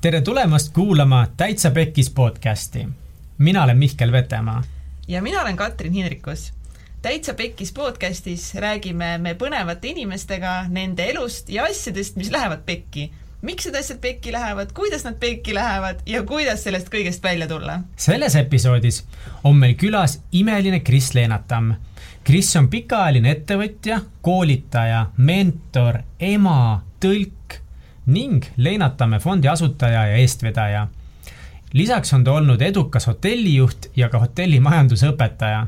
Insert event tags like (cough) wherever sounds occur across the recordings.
tere tulemast kuulama Täitsa Pekkis podcasti. mina olen Mihkel Vetemaa. ja mina olen Katrin Hindrikus. täitsa Pekkis podcastis räägime me põnevate inimestega nende elust ja asjadest, mis lähevad pekki. miks need asjad pekki lähevad, kuidas nad pekki lähevad ja kuidas sellest kõigest välja tulla. selles episoodis on meil külas imeline Kris Leenatamm. Kris on pikaajaline ettevõtja, koolitaja, mentor, ema, tõlk ning Leenatamme fondi asutaja ja eestvedaja. lisaks on ta olnud edukas hotellijuht ja ka hotellimajanduse õpetaja.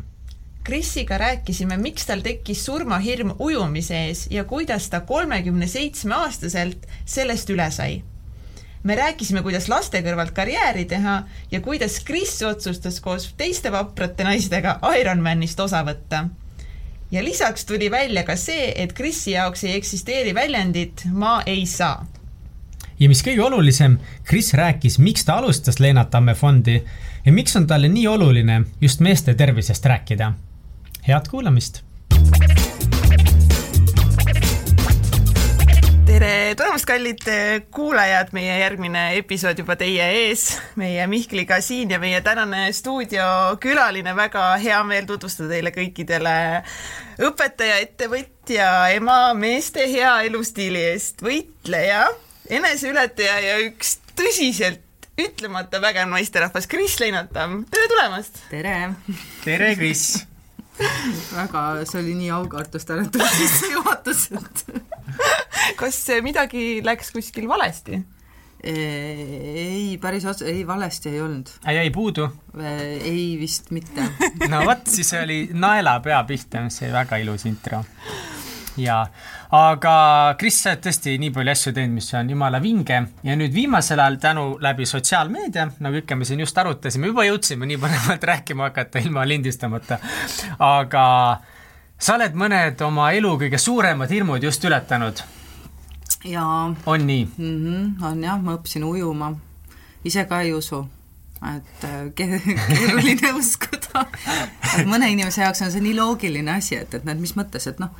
Krisiga rääkisime, miks tal tekkis surmahirm ujumise ees ja kuidas ta kolmekümne seitsme aastaselt sellest üle sai. me rääkisime, kuidas laste kõrvalt karjääri teha ja kuidas Kris otsustas koos teiste vaprate naistega Ironmanist osa võtta ja lisaks tuli välja ka see, et Krisi jaoks ei eksisteeri väljendit ma ei saa ja mis kõige olulisem, Kris rääkis, miks ta alustas Leenart Tamme fondi ja miks on talle nii oluline just meeste tervisest rääkida. head kuulamist. tere tulemast, kallid kuulajad, meie järgmine episood juba teie ees, meie Mihkliga siin ja meie tänane stuudiokülaline, väga hea meel tutvustada teile kõikidele õpetaja, ettevõtja, ema, meeste hea elustiili eest võitleja eneseületaja ja üks tõsiselt ütlemata vägev naisterahvas, Kris Leinatam, tere tulemast! tere! tere, Kris! (laughs) väga, see oli nii aukartust ääratav (laughs) sissejuhatus, et kas midagi läks kuskil valesti? ei, päris otse, ei valesti ei olnud. jäi puudu? ei, vist mitte. (laughs) no vot, siis oli naelapea pihta, see väga ilus intro ja aga Kris, sa oled tõesti nii palju asju teinud, mis on jumala vinge ja nüüd viimasel ajal tänu läbi sotsiaalmeedia, nagu ikka me siin just arutasime, juba jõudsime nii põnevalt (laughs) rääkima hakata ilma lindistamata. aga sa oled mõned oma elu kõige suuremad hirmud just ületanud. jaa. on nii mm? -hmm, on jah, ma õppisin ujuma, ise ka ei usu et äh, (laughs) keeruline uskuda. mõne inimese jaoks on see nii loogiline asi, et, et näed, mis mõttes, et noh,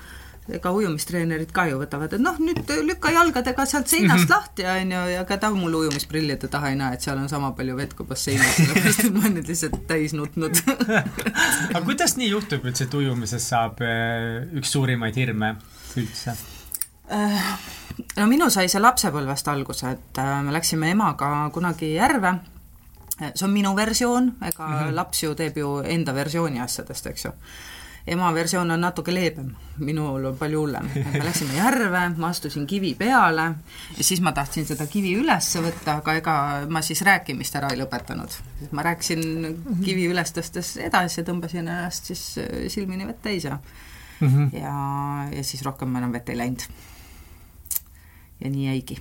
ega ujumistreenerid ka ju võtavad, et noh, nüüd lükka jalgadega sealt seinast mm -hmm. lahti, on ju, ja ka ta mul ujumisprillide taha ei näe, et seal on sama palju vett kui basseinis, sellepärast et ma olen nüüd lihtsalt täis nutnud (laughs) aga kuidas nii juhtub üldse, et ujumisest saab äh, üks suurimaid hirme üldse? Äh, no minu sai see lapsepõlvest alguse, et äh, me läksime emaga kunagi järve, see on minu versioon, ega mm -hmm. laps ju teeb ju enda versiooni asjadest, eks ju ema versioon on natuke leebem, minul on palju hullem. me läksime järve, ma astusin kivi peale ja siis ma tahtsin seda kivi üles võtta, aga ega ma siis rääkimist ära ei lõpetanud. ma rääkisin kivi üles tõstes edasi ja tõmbasin ennast siis äh, silmini vett täis ja mm -hmm. ja, ja siis rohkem ma enam vett ei läinud. ja nii jäigi.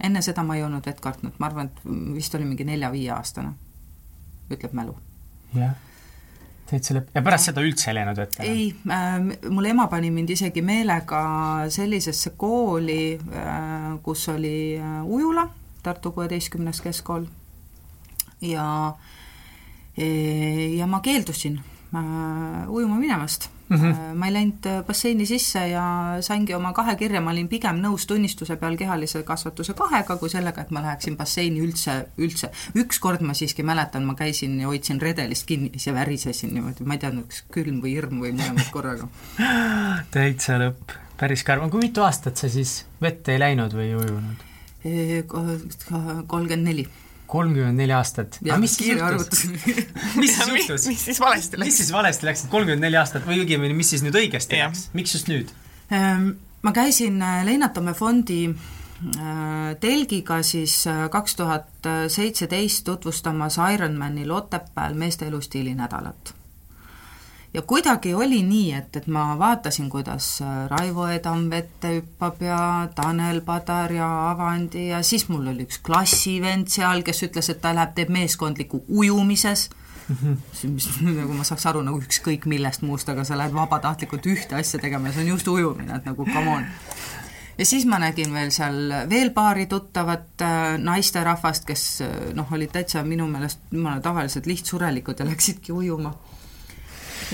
enne seda ma ei olnud vett kartnud, ma arvan, et vist oli mingi nelja-viieaastane, ütleb mälu. jah yeah täitsa lõpp, ja pärast seda üldse ei läinud vette? ei äh,, mul ema pani mind isegi meelega sellisesse kooli äh,, kus oli äh, ujula, Tartu kuueteistkümnes keskkool, ja e, ja ma keeldusin äh, ujuma minemast mm. -hmm. ma ei läinud äh, basseini sisse ja saingi oma kahe kirja, ma olin pigem nõus tunnistuse peal kehalise kasvatuse kahega, kui sellega, et ma läheksin basseini üldse, üldse. ükskord ma siiski mäletan, ma käisin ja hoidsin redelist kinni ja värisesin niimoodi, ma ei tea, kas külm või hirm või mõlemad korraga (laughs) täitsa lõpp, päris karm, kui mitu aastat sa siis vette ei läinud või ei ujunud? kolmkümmend neli kolmkümmend neli aastat. aga mis siis juhtus? mis siis (laughs) juhtus? mis siis valesti läks? mis siis valesti läks, et kolmkümmend neli aastat või õigemini, mis siis nüüd õigesti ja. läks, miks just nüüd? Ehm, ma käisin äh, Leinatamme fondi äh, telgiga siis äh, kaks tuhat seitseteist tutvustamas Ironmanil Otepääl meeste elustiili nädalat ja kuidagi oli nii, et, et ma vaatasin, kuidas äh, Raivo Edam vette hüppab ja Tanel Padar ja Avandi ja siis mul oli üks klassivend seal, kes ütles, et ta läheb, teeb meeskondlikku ujumises. Mm, -hmm. mis (laughs) nagu ma saaks aru nagu ükskõik millest muust, aga sa lähed vabatahtlikult ühte asja tegema ja see on just ujumine, et nagu come on. Ja siis ma nägin veel seal veel paari tuttavat äh, naisterahvast, kes äh, noh, olid täitsa minu meelest jumala tavaliselt lihtsurelikud ja läksidki ujuma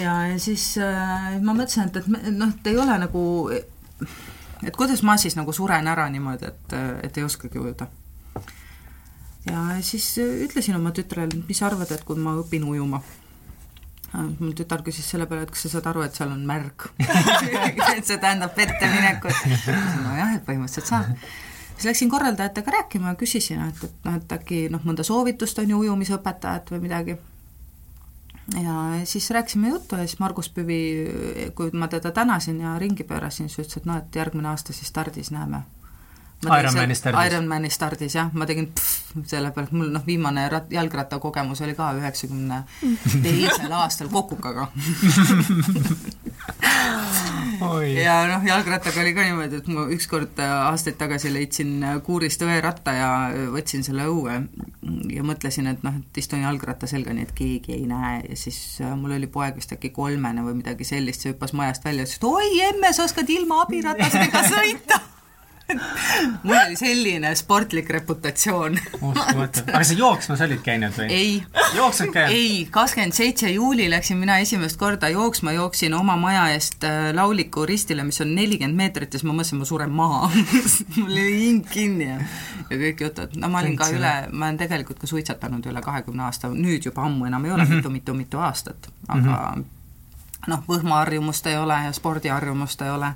ja, ja siis äh, ma mõtlesin, et, et noh, et ei ole nagu, et kuidas ma siis nagu suren ära niimoodi, et, et ei oskagi ujuda. ja siis ütlesin oma tütrele, mis sa arvad, et kui ma õpin ujuma mul tütar küsis selle peale, et kas sa saad aru, et seal on märg (laughs) et see tähendab vette minekut. nojah, et põhimõtteliselt saab. siis läksin korraldajatega rääkima ja küsisin, et, et noh, et äkki noh, mõnda soovitust on ju ujumisõpetajat või midagi. Ja siis rääkisime juttu ja siis Margus Püvi, kui ma teda tänasin ja ringi pöörasin, siis ütles, et noh, et järgmine aasta siis stardis näeme Ironmani stardis. Ironmani stardis jah, ma tegin pff, selle peale, et mul noh, viimane rat-, jalgrattakogemus oli ka üheksakümne teisel aastal Kokukaga. Ja noh, jalgrattaga oli ka niimoodi, et ma ükskord aastaid tagasi leidsin kuurist õeratta ja võtsin selle õue ja mõtlesin, et noh, et istun jalgratta selga, nii et keegi ei näe. Ja siis äh, mul oli poeg vist äkki kolmene või midagi sellist, see hüppas majast välja ja ütles, et oi emme, sa oskad ilma abiratastega sõita (laughs) mul oli selline sportlik reputatsioon aga sa jooksmas olid käinud või? ei. jooksnud ka? ei, kakskümmend seitse juuli läksin mina esimest korda jooksma, jooksin oma maja eest äh, Lauliku ristile, mis on nelikümmend meetrit ja siis ma mõtlesin, ma suren maha (laughs) mul oli hing kinni ja, ja kõik jutud. no ma olin ka üle, ma olen tegelikult ka suitsetanud üle kahekümne aasta, nüüd juba ammu enam ei ole mitu-mitu-mitu mhm. aastat, aga mm -hmm. noh, võhmaharjumust ei ole ja spordiharjumust ei ole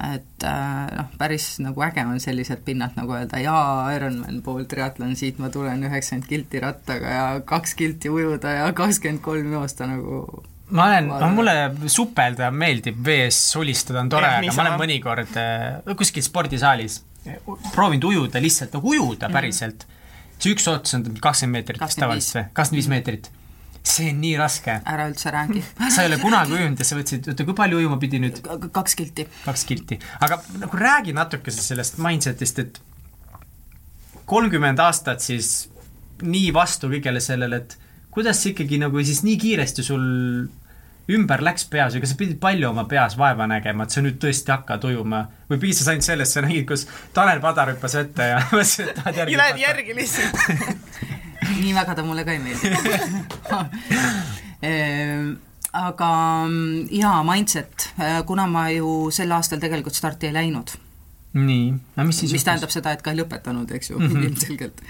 et äh, noh, päris nagu äge on selliselt pinnalt nagu öelda jaa, Ironman pool triatlon, siit ma tulen üheksakümmend kilti rattaga ja kaks kilti ujuda ja kakskümmend kolm joosta nagu ma olen, mulle supelda meeldib, vees sulistada on tore, aga ma olen mõnikord äh, kuskil spordisaalis proovinud ujuda lihtsalt nagu ujuda mhm. päriselt mm. -hmm. see üks ots on kakskümmend meetrit vist tavaliselt või, kakskümmend viis meetrit see on nii raske. ära üldse räägi sa ei ole kunagi ujunud ja sa võtsid, oota, kui palju ujuma pidi nüüd? kaks kilti. kaks kilti, aga nagu räägi natukese sellest mindset'ist, et kolmkümmend aastat siis nii vastu kõigele sellele, et kuidas see ikkagi nagu siis nii kiiresti sul ümber läks peas või kas sa pidid palju oma peas vaeva nägema, et sa nüüd tõesti hakkad ujuma või piisas ainult sellest, sa nägid, kus Tanel Padar hüppas ette ja (laughs) mõtlesid, et tahad järgi lähed järgi lihtsalt (laughs) nii väga ta mulle ka ei meeldi ehm, aga jaa, mindset, kuna ma ju sel aastal tegelikult starti ei läinud. nii, no mis siis mis juhtus? tähendab seda, et ka ei lõpetanud, eks ju mm, -hmm. ilmselgelt.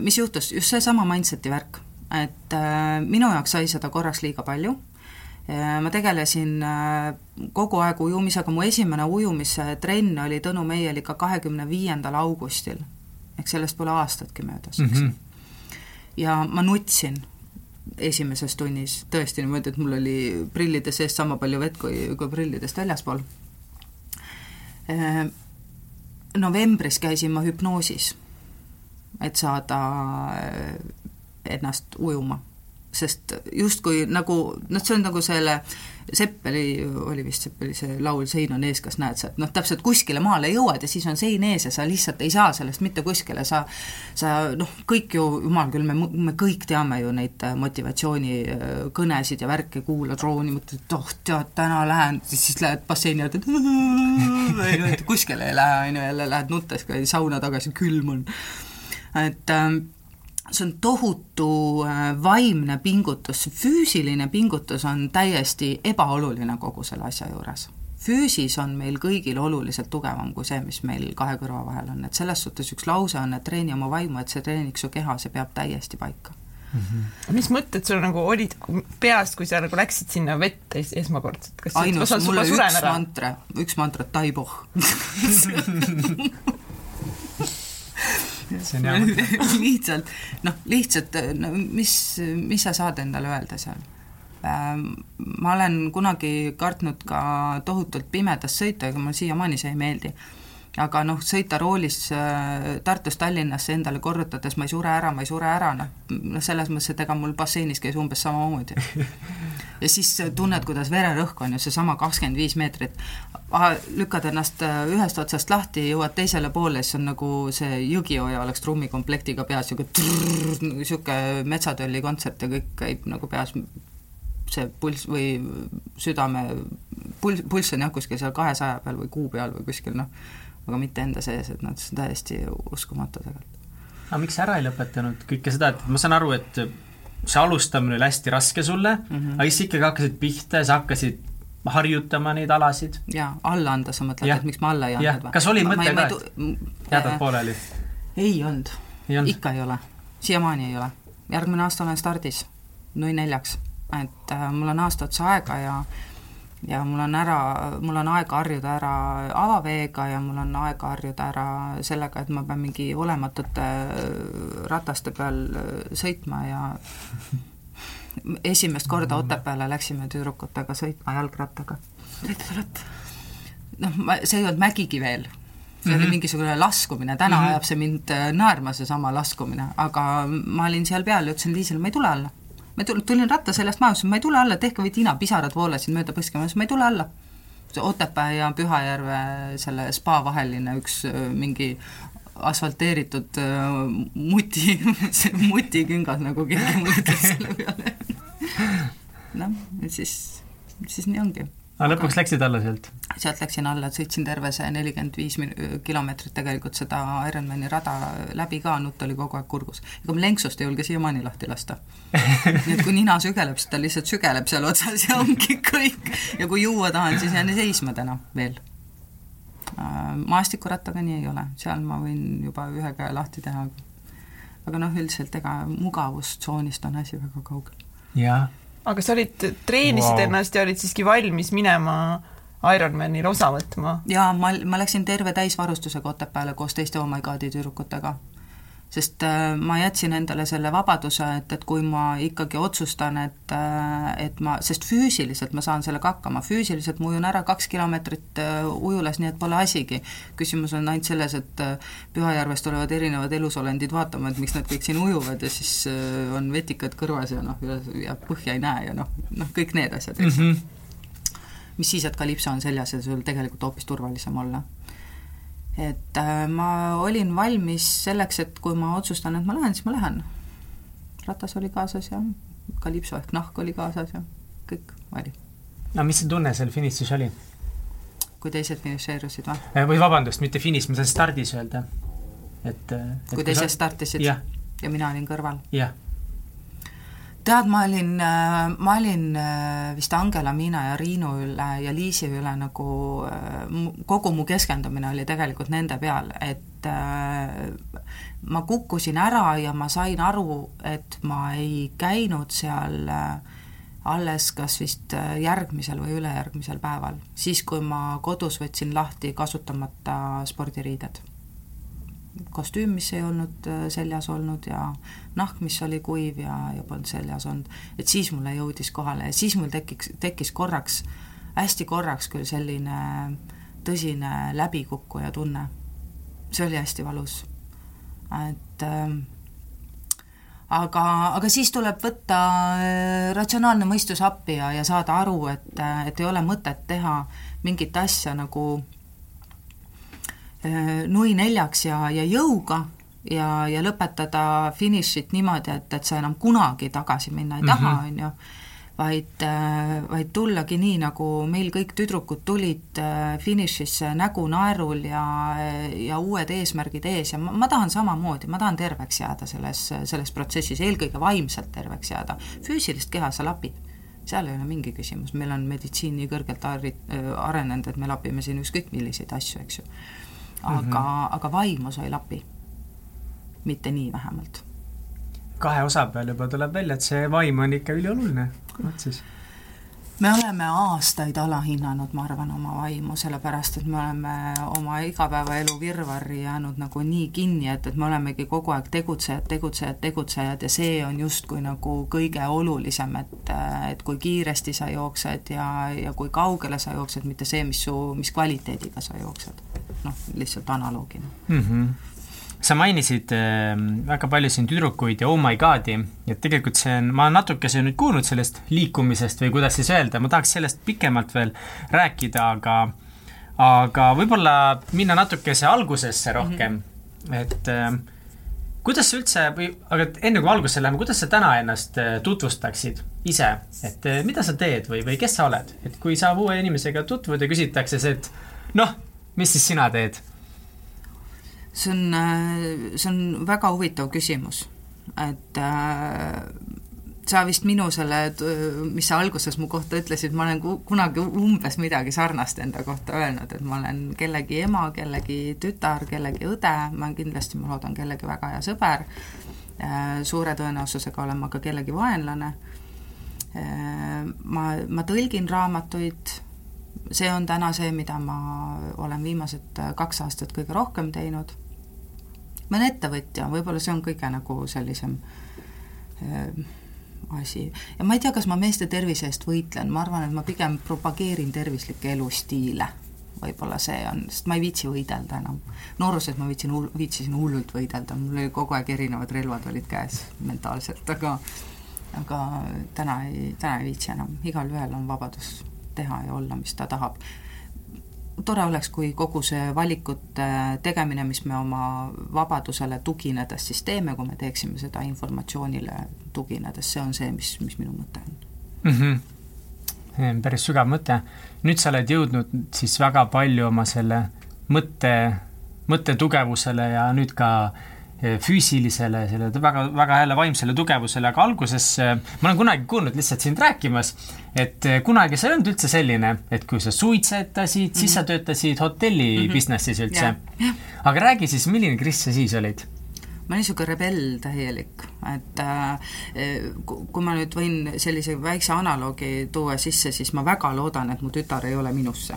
mis juhtus, just seesama mindseti värk, et äh, minu jaoks sai seda korraks liiga palju äh, ma tegelesin äh, kogu aeg ujumisega, mu esimene ujumise-trenn oli Tõnu Meiel ikka kahekümne viiendal augustil. ehk sellest pole aastatki möödas, eks mm -hmm ja ma nutsin esimeses tunnis tõesti niimoodi, et mul oli prillide sees sama palju vett kui, kui prillidest väljaspool. Ehm, novembris käisin ma hüpnoosis, et saada eh, ennast ujuma, sest justkui nagu noh, see on nagu selle Seppeli, oli vist Seppeli see laul Sein on ees, kas näed sa, et noh, täpselt kuskile maale jõuad ja siis on sein ees ja sa lihtsalt ei saa sellest mitte kuskile, sa sa noh, kõik ju, jumal küll, me, me kõik teame ju neid äh, motivatsioonikõnesid ja värke, kuulad rooni, mõtled, et oh, tead, täna lähen, siis lähed basseini et (laughs) kuskile ei lähe, on ju, jälle lähed nuttes, käid sauna tagasi, külm on. et ähm, see on tohutu äh, vaimne pingutus, füüsiline pingutus on täiesti ebaoluline kogu selle asja juures. füüsis on meil kõigil oluliselt tugevam kui see, mis meil kahe kõrva vahel on, et selles suhtes üks lause on, et treeni oma vaimu, et see treeniks su keha, see peab täiesti paika Mm -hmm. mis mõtted sul nagu olid peas, kui sa nagu läksid sinna vette es esmakordselt? ainus, mul oli üks ära? mantra, üks mantra, taiboh (laughs) see on hea mõte. (laughs) Lihtsalt, noh, lihtsalt no mis, mis sa saad endale öelda seal? Ähm, ma olen kunagi kartnud ka tohutult pimedas sõita, ega mulle siiamaani see ei meeldi aga noh, sõita roolis äh, Tartust Tallinnasse endale korrutades, ma ei sure ära, ma ei sure ära, noh, noh selles mõttes, et ega mul basseinis käis umbes samamoodi. (laughs) ja siis tunned, kuidas vererõhk on ju seesama kakskümmend viis meetrit, lükkad ennast äh, ühest otsast lahti, jõuad teisele poole, siis on nagu see Jõgioja oleks trummikomplektiga peas, niisugune niisugune metsatölli kontsert ja kõik käib nagu peas. See pulss või südame, pulss, pulss on jah, kuskil seal kahesaja peal või kuu peal või kuskil noh, aga mitte enda sees, et noh, see on täiesti uskumatu tegelikult. aga miks ära ei lõpetanud kõike seda, et ma saan aru, et see alustamine oli hästi raske sulle mm, -hmm. aga siis ikkagi hakkasid pihta ja sa hakkasid harjutama neid alasid. jaa, alla anda, sa mõtled, et miks ma alla ei andnud või? kas oli mõte ka, et jätad pooleli? ei olnud ikka ei ole, siiamaani ei ole. järgmine aasta olen stardis, nui neljaks, et äh, mul on aasta otsa aega ja ja mul on ära, mul on aega harjuda ära avaveega ja mul on aega harjuda ära sellega, et ma pean mingi olematute rataste peal sõitma ja esimest korda Otepääle läksime tüdrukutega sõitma jalgrattaga. noh, ma, see ei olnud mägigi veel, see mm -hmm. oli mhm. mingisugune laskumine, täna mm -hmm. ajab see mind naerma, seesama laskumine, aga ma olin seal peal ja ütlesin Liisile, ma ei tule alla ma tulin ratta seljast maha, ütlesin ma ei tule alla, tehke või tina, pisarad voolasid mööda põske, ma ütlesin ma ei tule alla. see Otepää ja Pühajärve selle spa vaheline üks mingi asfalteeritud muti, (laughs) mutiküngas, nagu keegi mulle ütles selle peale. (laughs) noh, siis, siis nii ongi aga lõpuks läksid alla sealt? sealt läksin alla, sõitsin terve see nelikümmend viis kilomeetrit tegelikult seda Ironmani rada läbi ka, nutt oli kogu aeg kurgus. ega ma lenksust ei julge siiamaani lahti lasta. nii et kui nina sügeleb, siis ta lihtsalt sügeleb seal otsas ja ongi kõik. ja kui juua tahan, siis jään seisma täna veel. Äh, maastikurattaga nii ei ole, seal ma võin juba ühe käe lahti teha. aga noh, üldiselt ega mugavustsoonist on asi väga kaugel. jah aga sa olid, treenisid wow. ennast ja olid siiski valmis minema Ironmanil osa võtma? jaa, ma, ma läksin terve täisvarustusega Otepääle koos teiste Oh My Godi tüdrukutega sest äh, ma jätsin endale selle vabaduse, et, et kui ma ikkagi otsustan, et, äh, et ma, sest füüsiliselt ma saan sellega hakkama, füüsiliselt ma ujun ära kaks kilomeetrit äh, ujulas, nii et pole asigi. küsimus on ainult selles, et Pühajärvest tulevad erinevad elusolendid vaatama, et miks nad kõik siin ujuvad ja siis on vetikad kõrvas ja noh, ja põhja ei näe ja noh, noh kõik need asjad, eks mm. -hmm. mis siis, et kalipso on seljas ja sul tegelikult hoopis turvalisem olla et äh, ma olin valmis selleks, et kui ma otsustan, et ma lähen, siis ma lähen. ratas oli kaasas ja kalipso ehk nahk oli kaasas ja kõik oli. no mis see tunne seal finišis oli? kui teised finišeerusid või? Äh, või vabandust, mitte finiš, ma tahan stardis öelda. et, äh, et kui teised sa... startisid ja. ja mina olin kõrval? jah tead, ma olin, äh, ma olin äh, vist Angela, Miina ja Riinu üle ja Liisi üle nagu, äh, kogu mu keskendumine oli tegelikult nende peal, et ma kukkusin ära ja ma sain aru, et ma ei käinud seal alles kas vist järgmisel või ülejärgmisel päeval, siis kui ma kodus võtsin lahti kasutamata spordiriided kostüüm, mis ei olnud äh, seljas olnud ja nahk, mis oli kuiv ja, ja polnud seljas olnud, et siis mulle jõudis kohale ja siis mul tekiks, tekkis korraks, hästi korraks küll selline tõsine läbikukkuja tunne. see oli hästi valus. et äh, aga, aga siis tuleb võtta äh, ratsionaalne mõistus appi ja, ja saada aru, et, äh, et ei ole mõtet teha mingit asja nagu Äh, nui neljaks ja, ja jõuga ja, ja lõpetada finišit niimoodi, et, et sa enam kunagi tagasi minna ei taha, mhm. on ju, vaid, äh, vaid tullagi nii, nagu meil kõik tüdrukud tulid äh, finišisse nägu naerul ja, ja uued eesmärgid ees. Ja ma, ma tahan samamoodi, ma tahan terveks jääda selles, selles protsessis, eelkõige vaimselt terveks jääda. füüsilist keha sa lapid. Seal ei ole mingi küsimus, meil on meditsiin nii kõrgelt arenenud, et me lapime siin ükskõik milliseid asju, eks ju aga mm, -hmm. aga vaimu sa ei lapi. mitte nii vähemalt. kahe osa peal juba tuleb välja, et see vaim on ikka ülioluline, kurat siis me oleme aastaid alahinnanud, ma arvan, oma vaimu, sellepärast et me oleme oma igapäevaelu virvarri jäänud nagu nii kinni, et, et me olemegi kogu aeg tegutsejad, tegutsejad, tegutsejad ja see on justkui nagu kõige olulisem, et, et kui kiiresti sa jooksed ja, ja kui kaugele sa jooksed, mitte see, mis su, mis kvaliteediga sa jooksed. noh, lihtsalt analoogina mm. -hmm sa mainisid äh, väga palju siin tüdrukuid ja oh my god'i, et tegelikult see on, ma natukese nüüd kuulnud sellest liikumisest või kuidas siis öelda, ma tahaks sellest pikemalt veel rääkida, aga aga võib-olla minna natukese algusesse rohkem. Mm, -hmm. et äh, kuidas sa üldse või, aga enne kui algusesse läheme, kuidas sa täna ennast äh, tutvustaksid ise, et äh, mida sa teed või, või kes sa oled, et kui sa uue inimesega tutvud ja küsitakse see, et noh, mis siis sina teed see on, see on väga huvitav küsimus, et äh, sa vist minu selle, mis sa alguses mu kohta ütlesid, ma olen kunagi umbes midagi sarnast enda kohta öelnud, et ma olen kellegi ema, kellegi tütar, kellegi õde, ma kindlasti, ma loodan, kellegi väga hea sõber, äh, suure tõenäosusega olen ma ka kellegi vaenlane, äh, ma, ma tõlgin raamatuid, see on täna see, mida ma olen viimased kaks aastat kõige rohkem teinud, ma olen ettevõtja, võib-olla see on kõige nagu sellisem äh, asi. ja ma ei tea, kas ma meeste tervise eest võitlen, ma arvan, et ma pigem propageerin tervislikke elustiile. võib-olla see on, sest ma ei viitsi võidelda enam. nooruses ma viitsin, viitsisin hullult võidelda, mul oli kogu aeg erinevad relvad olid käes mentaalselt, aga aga täna ei, täna ei viitsi enam, igalühel on vabadus teha ja olla, mis ta tahab tore oleks, kui kogu see valikute tegemine, mis me oma vabadusele tuginedes siis teeme, kui me teeksime seda informatsioonile tuginedes, see on see, mis, mis minu mõte on mm. -hmm. päris sügav mõte. nüüd sa oled jõudnud siis väga palju oma selle mõtte, mõttetugevusele ja nüüd ka äh, füüsilisele, selle väga, väga jälle vaimsele tugevusele, aga alguses eh, ma olen kunagi kuulnud lihtsalt sind rääkimas, et eh, kunagi sa ei olnud üldse selline, et kui sa suitsetasid mm, -hmm. siis sa mhm. töötasid hotelli mm -hmm. business'is üldse yeah.. aga räägi siis, milline Kris sa siis olid? ma olin niisugune rebell täielik, et äh, kui ma nüüd võin sellise väikse analoogi tuua sisse, siis ma väga loodan, et mu tütar ei ole minusse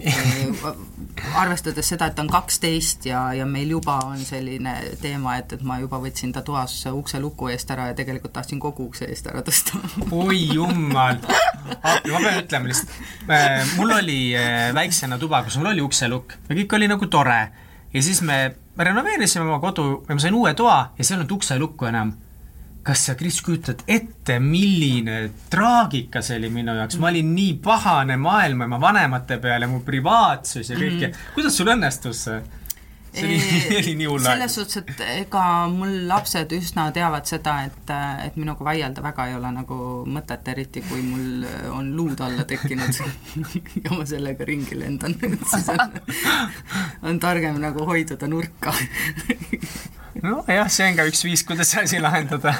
(laughs) arvestades seda, et ta on kaksteist ja, ja meil juba on selline teema, et, et ma juba võtsin ta toas ukse luku eest ära ja tegelikult tahtsin kogu ukse eest ära tõsta. (laughs) Oi jumal, ma pean ütlema lihtsalt, äh, mul oli äh, väiksena tuba, kus mul oli ukselukk ja kõik oli nagu tore. Ja siis me renoveerisime oma kodu ja ma sain uue toa ja seal ei olnud ukselukku enam kas sa, Kris, kujutad ette, milline traagika see oli minu jaoks, ma olin nii pahane maailma ja vanemate peale, mu privaatsus ja kõik mm, -hmm. kuidas sul õnnestus see? See oli, (laughs) oli nii hull aeg. selles suhtes, et ega mul lapsed üsna teavad seda, et, et minuga vaielda väga ei ole nagu mõtet, eriti kui mul on luud alla tekkinud (laughs) ja ma sellega ringi lendan (laughs) siis on, on targem nagu hoiduda nurka nojah, see on ka üks viis, kuidas see asi lahendada.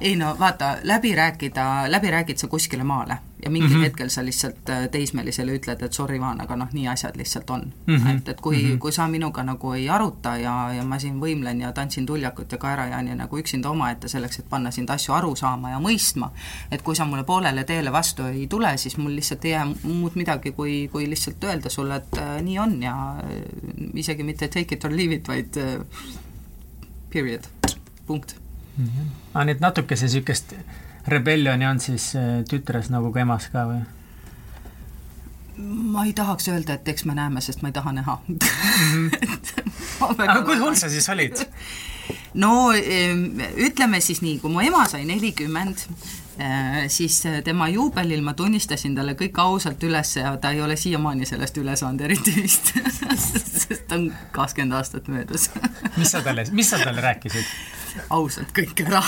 Ei no vaata, läbi rääkida, läbi räägid sa kuskile maale ja mingil mm -hmm. hetkel sa lihtsalt äh, teismelisele ütled, et sorry, Vaan, aga noh, nii asjad lihtsalt on mm. -hmm. et, et kui mm, -hmm. kui sa minuga nagu ei aruta ja, ja ma siin võimlen ja tantsin tuljakut ja kaerajaani nagu üksinda omaette selleks, et panna sind asju aru saama ja mõistma, et kui sa mulle poolele teele vastu ei tule, siis mul lihtsalt ei jää muud midagi, kui, kui lihtsalt öelda sulle, et äh, nii on ja äh, isegi mitte take it or leave it, vaid äh, period, punkt. Aga nii, et natukese niisugust rebellioni on siis äh, tütres nagu ka emas ka või? ma ei tahaks öelda, et eks me näeme, sest ma ei taha näha aga kui hull sa siis olid? no ütleme siis nii, kui mu ema sai nelikümmend, siis tema juubelil ma tunnistasin talle kõik ausalt üles ja ta ei ole siiamaani sellest üle saanud eriti vist (laughs) sest on kakskümmend aastat möödas (laughs) mis sa talle, mis sa talle rääkisid? ausalt kõik ära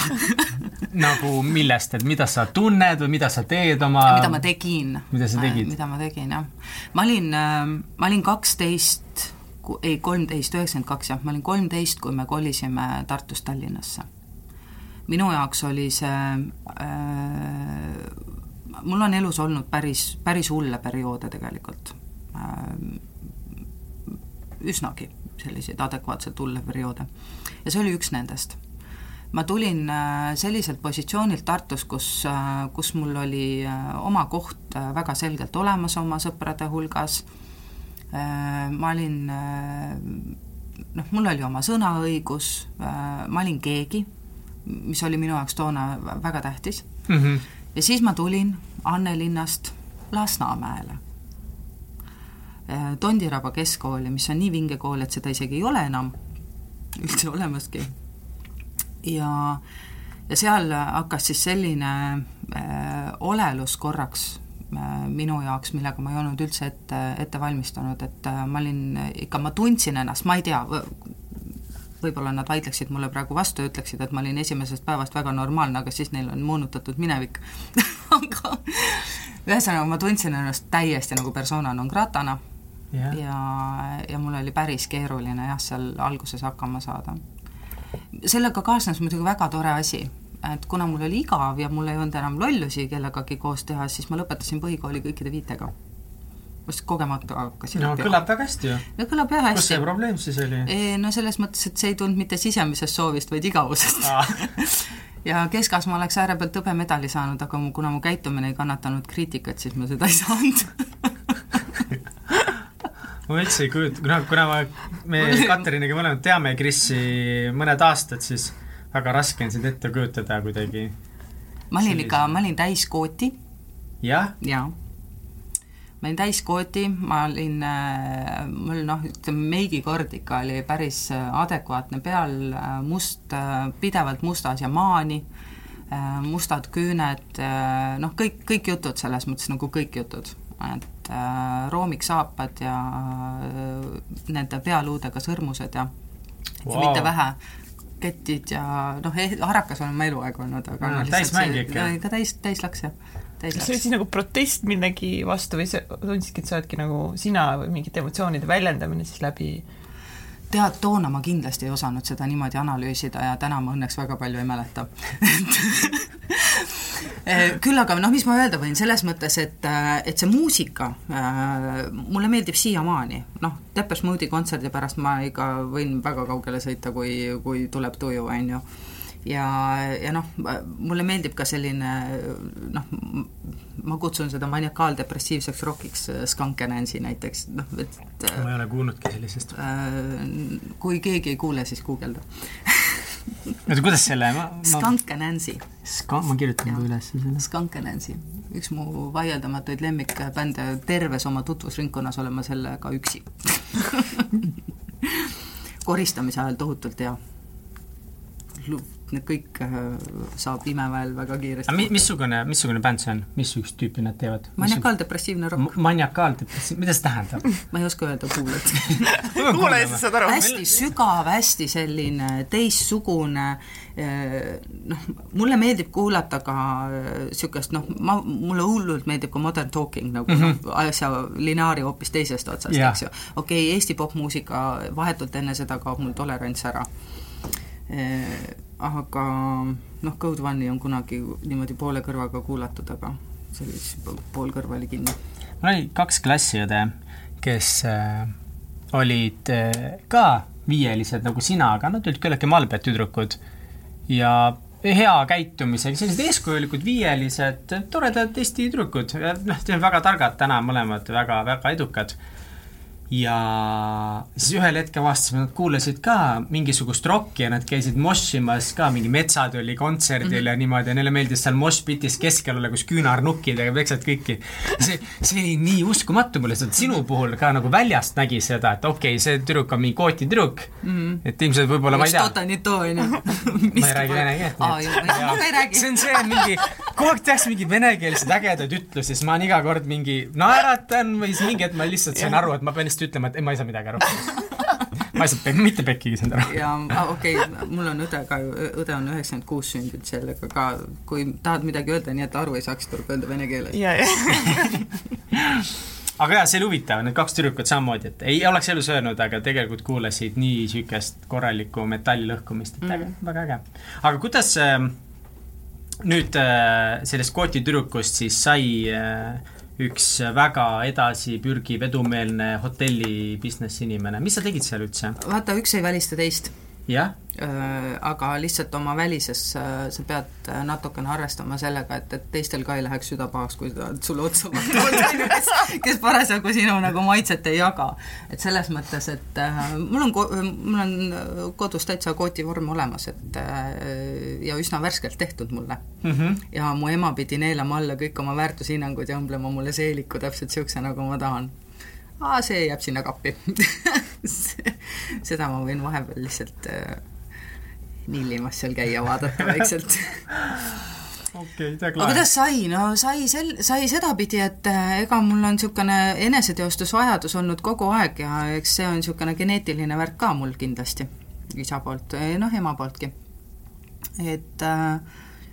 (laughs) nagu millest, et mida sa tunned või mida sa teed oma mida ma tegin. mida sa tegid? mida ma tegin, jah. ma olin, äh, ma olin kaksteist, ei, kolmteist, üheksakümmend kaks, jah, ma olin kolmteist, kui me kolisime Tartust Tallinnasse. Minu jaoks oli see äh, mul on elus olnud päris, päris hulle perioode tegelikult äh, üsnagi selliseid adekvaatselt hulle perioode. ja see oli üks nendest. ma tulin äh, selliselt positsioonilt Tartus, kus, äh, kus mul oli äh, oma koht väga selgelt olemas oma sõprade hulgas, ma olin noh, mul oli oma sõnaõigus, ma olin keegi, mis oli minu jaoks toona väga tähtis mm, -hmm. ja siis ma tulin Annelinnast Lasnamäele Äh, Tondiraba keskkooli, mis on nii vinge kool, et seda isegi ei ole enam üldse olemaski. ja, ja seal hakkas siis selline äh, olelus korraks äh, minu jaoks, millega ma ei olnud üldse ette, ette valmistanud, et äh, ma olin ikka, ma tundsin ennast, ma ei tea, võib-olla nad vaidleksid mulle praegu vastu ja ütleksid, et ma olin esimesest päevast väga normaalne, aga siis neil on moonutatud minevik (laughs) aga ühesõnaga, ma tundsin ennast täiesti nagu persona non gratana yeah. ja, ja mul oli päris keeruline jah, seal alguses hakkama saada. sellega kaasnes muidugi väga tore asi, et kuna mul oli igav ja mul ei olnud enam lollusi kellegagi koos teha, siis ma lõpetasin põhikooli kõikide viitega. Ma just kogemata hakkasin no kõlab väga hästi ju. no kõlab jah hästi. kus see probleem siis oli? no selles mõttes, et see ei tulnud mitte sisemisest soovist, vaid igavusest (laughs) ja keskastme oleks äärepealt hõbemedali saanud, aga mu, kuna mu käitumine ei kannatanud kriitikat, siis ma seda ei saanud (laughs) ma üldse ei kujuta, kuna, kuna ma, me (laughs) Katriniga mõlemad teame Krisi mõned aastad, siis väga raske on sind ette kujutada kuidagi. ma olin ikka, ma olin täis kooti. jah? jaa. Ma olin täis kooti, ma olin, äh, mul noh, ütleme meigikord ikka oli päris äh, adekvaatne peal, äh, must, pidevalt mustas ja maani, mustad küüned, noh, kõik, kõik jutud selles mõttes nagu kõik jutud, et roomiksaapad ja nende pealuudega sõrmused ja wow. ja mitte vähe, ketid ja noh, harakas olen ma eluaeg olnud, aga no, täismäng ikka? ikka täis, täis läks see oli siis nagu protest millegi vastu või sa tundsidki, et sa oledki nagu sina või mingite emotsioonide väljendamine siis läbi? Tead, toona ma kindlasti ei osanud seda niimoodi analüüsida ja täna ma õnneks väga palju ei mäleta. (laughs) Eh, küll aga noh, mis ma öelda võin, selles mõttes, et, eh, et see muusika äh, mulle meeldib siiamaani, noh, Depeche Mode'i kontserdi pärast ma ikka võin väga kaugele sõita, kui, kui tuleb tuju, on ju ja, ja noh, mulle meeldib ka selline noh, ma kutsun seda maniakaaldepressiivseks rokiks äh, Skankenansi näiteks, noh, et ma ei ole kuulnudki sellisest äh,. kui keegi ei kuule, siis guugelda oota, kuidas selle ma, ma... Skankenansi. Ska-, ma kirjutan ka üles selle. Skankenansi, üks mu vaieldamatuid lemmikbände, terves oma tutvusringkonnas olen ma sellega üksi (laughs) koristamise ajal tohutult hea need kõik äh, saab imeväel väga kiiresti. Mi, missugune, missugune bänd see on, missugust tüüpi nad teevad? maniakaaldepressiivne rokk. maniakaaldepressiivne, mida see tähendab? (laughs) ma ei oska öelda, kuulad kuule (laughs) ja siis saad aru. hästi sügav, hästi selline teistsugune, äh, noh, mulle meeldib kuulata ka niisugust äh, noh, ma, mulle hullult meeldib ka modern talking nagu mm -hmm. noh, asja lineaari hoopis teisest otsast, eks ju. okei okay,, Eesti popmuusika, vahetult enne seda kaob mul tolerants ära aga noh, Code One'i on kunagi niimoodi poole kõrvaga kuulatud, aga see oli siis pool kõrva oli kinni. mul oli kaks klassiõde, kes äh, olid äh, ka viielised nagu sina, aga nad olid küllaltki malbed tüdrukud. Ja hea käitumisega, sellised eeskujulikud viielised, toredad Eesti tüdrukud, noh, väga targad täna mõlemad, väga, väga edukad ja siis ühel hetkel avastasime, nad kuulasid ka mingisugust rokki ja nad käisid mossimas ka mingi Metsatülli kontserdil mm -hmm. ja niimoodi ja neile meeldis seal moshpitis keskel olla, kus küünarnukkidega peksad kõiki. see, see oli nii uskumatu mulle, et sinu puhul ka nagu väljast nägi seda, et okei okay,, see tüdruk on mingi kooti tüdruk mm, -hmm. et ilmselt võib-olla ma ei tea. (laughs) Ma ei räägi vene keelt. räägi. (laughs) see on see mingi, kogu aeg tehakse mingeid venekeelseid ägedaid ütlusi, siis ma olen iga kord mingi naeratan või siis mingi hetk ma lihtsalt sain aru, et ma pean lihtsalt lihtsalt ütlema, et ei, ma ei saa midagi aru (laughs) ma ei saa mitte pekkigi saanud aru. ja ah, okei okay,, mul on õde ka, õde on üheksakümmend kuus sündinud sellega ka, kui tahad midagi öelda, nii et aru ei saaks, tuleb öelda vene keeles. (laughs) aga jaa, see oli huvitav, need kaks tüdrukut samamoodi, et ei oleks elus öelnud, aga tegelikult kuulasid nii niisugust korralikku metalli lõhkumist, et mm. äge, väga äge. aga kuidas äh, nüüd äh, sellest kooti tüdrukust siis sai äh, üks väga edasipürgiv, edumeelne hotelli business inimene, mis sa tegid seal üldse? vaata, üks ei välista teist. Jah Äh, aga lihtsalt oma välises sa pead natukene arvestama sellega, et, et teistel ka ei läheks süda pahaks, kui nad sulle otsa ju, (laughs) kes, kes parasjagu sinu nagu maitset ei jaga. et selles mõttes, et mul on, mul on kodus täitsa kootivorm olemas, et ja üsna värskelt tehtud mulle mm. -hmm. ja mu ema pidi neelama alla kõik oma väärtushinnangud ja õmblema mulle seeliku täpselt niisuguse, nagu ma tahan. Aa, see jääb sinna kappi. (laughs) Seda ma võin vahepeal lihtsalt äh, nillimas seal käia, vaadata vaikselt. Okei okay,, aga kuidas sai, no sai sel-, sai sedapidi, et äh, ega mul on niisugune eneseteostusvajadus olnud kogu aeg ja eks see on niisugune geneetiline värk ka mul kindlasti, isa poolt, noh, ema pooltki. et äh,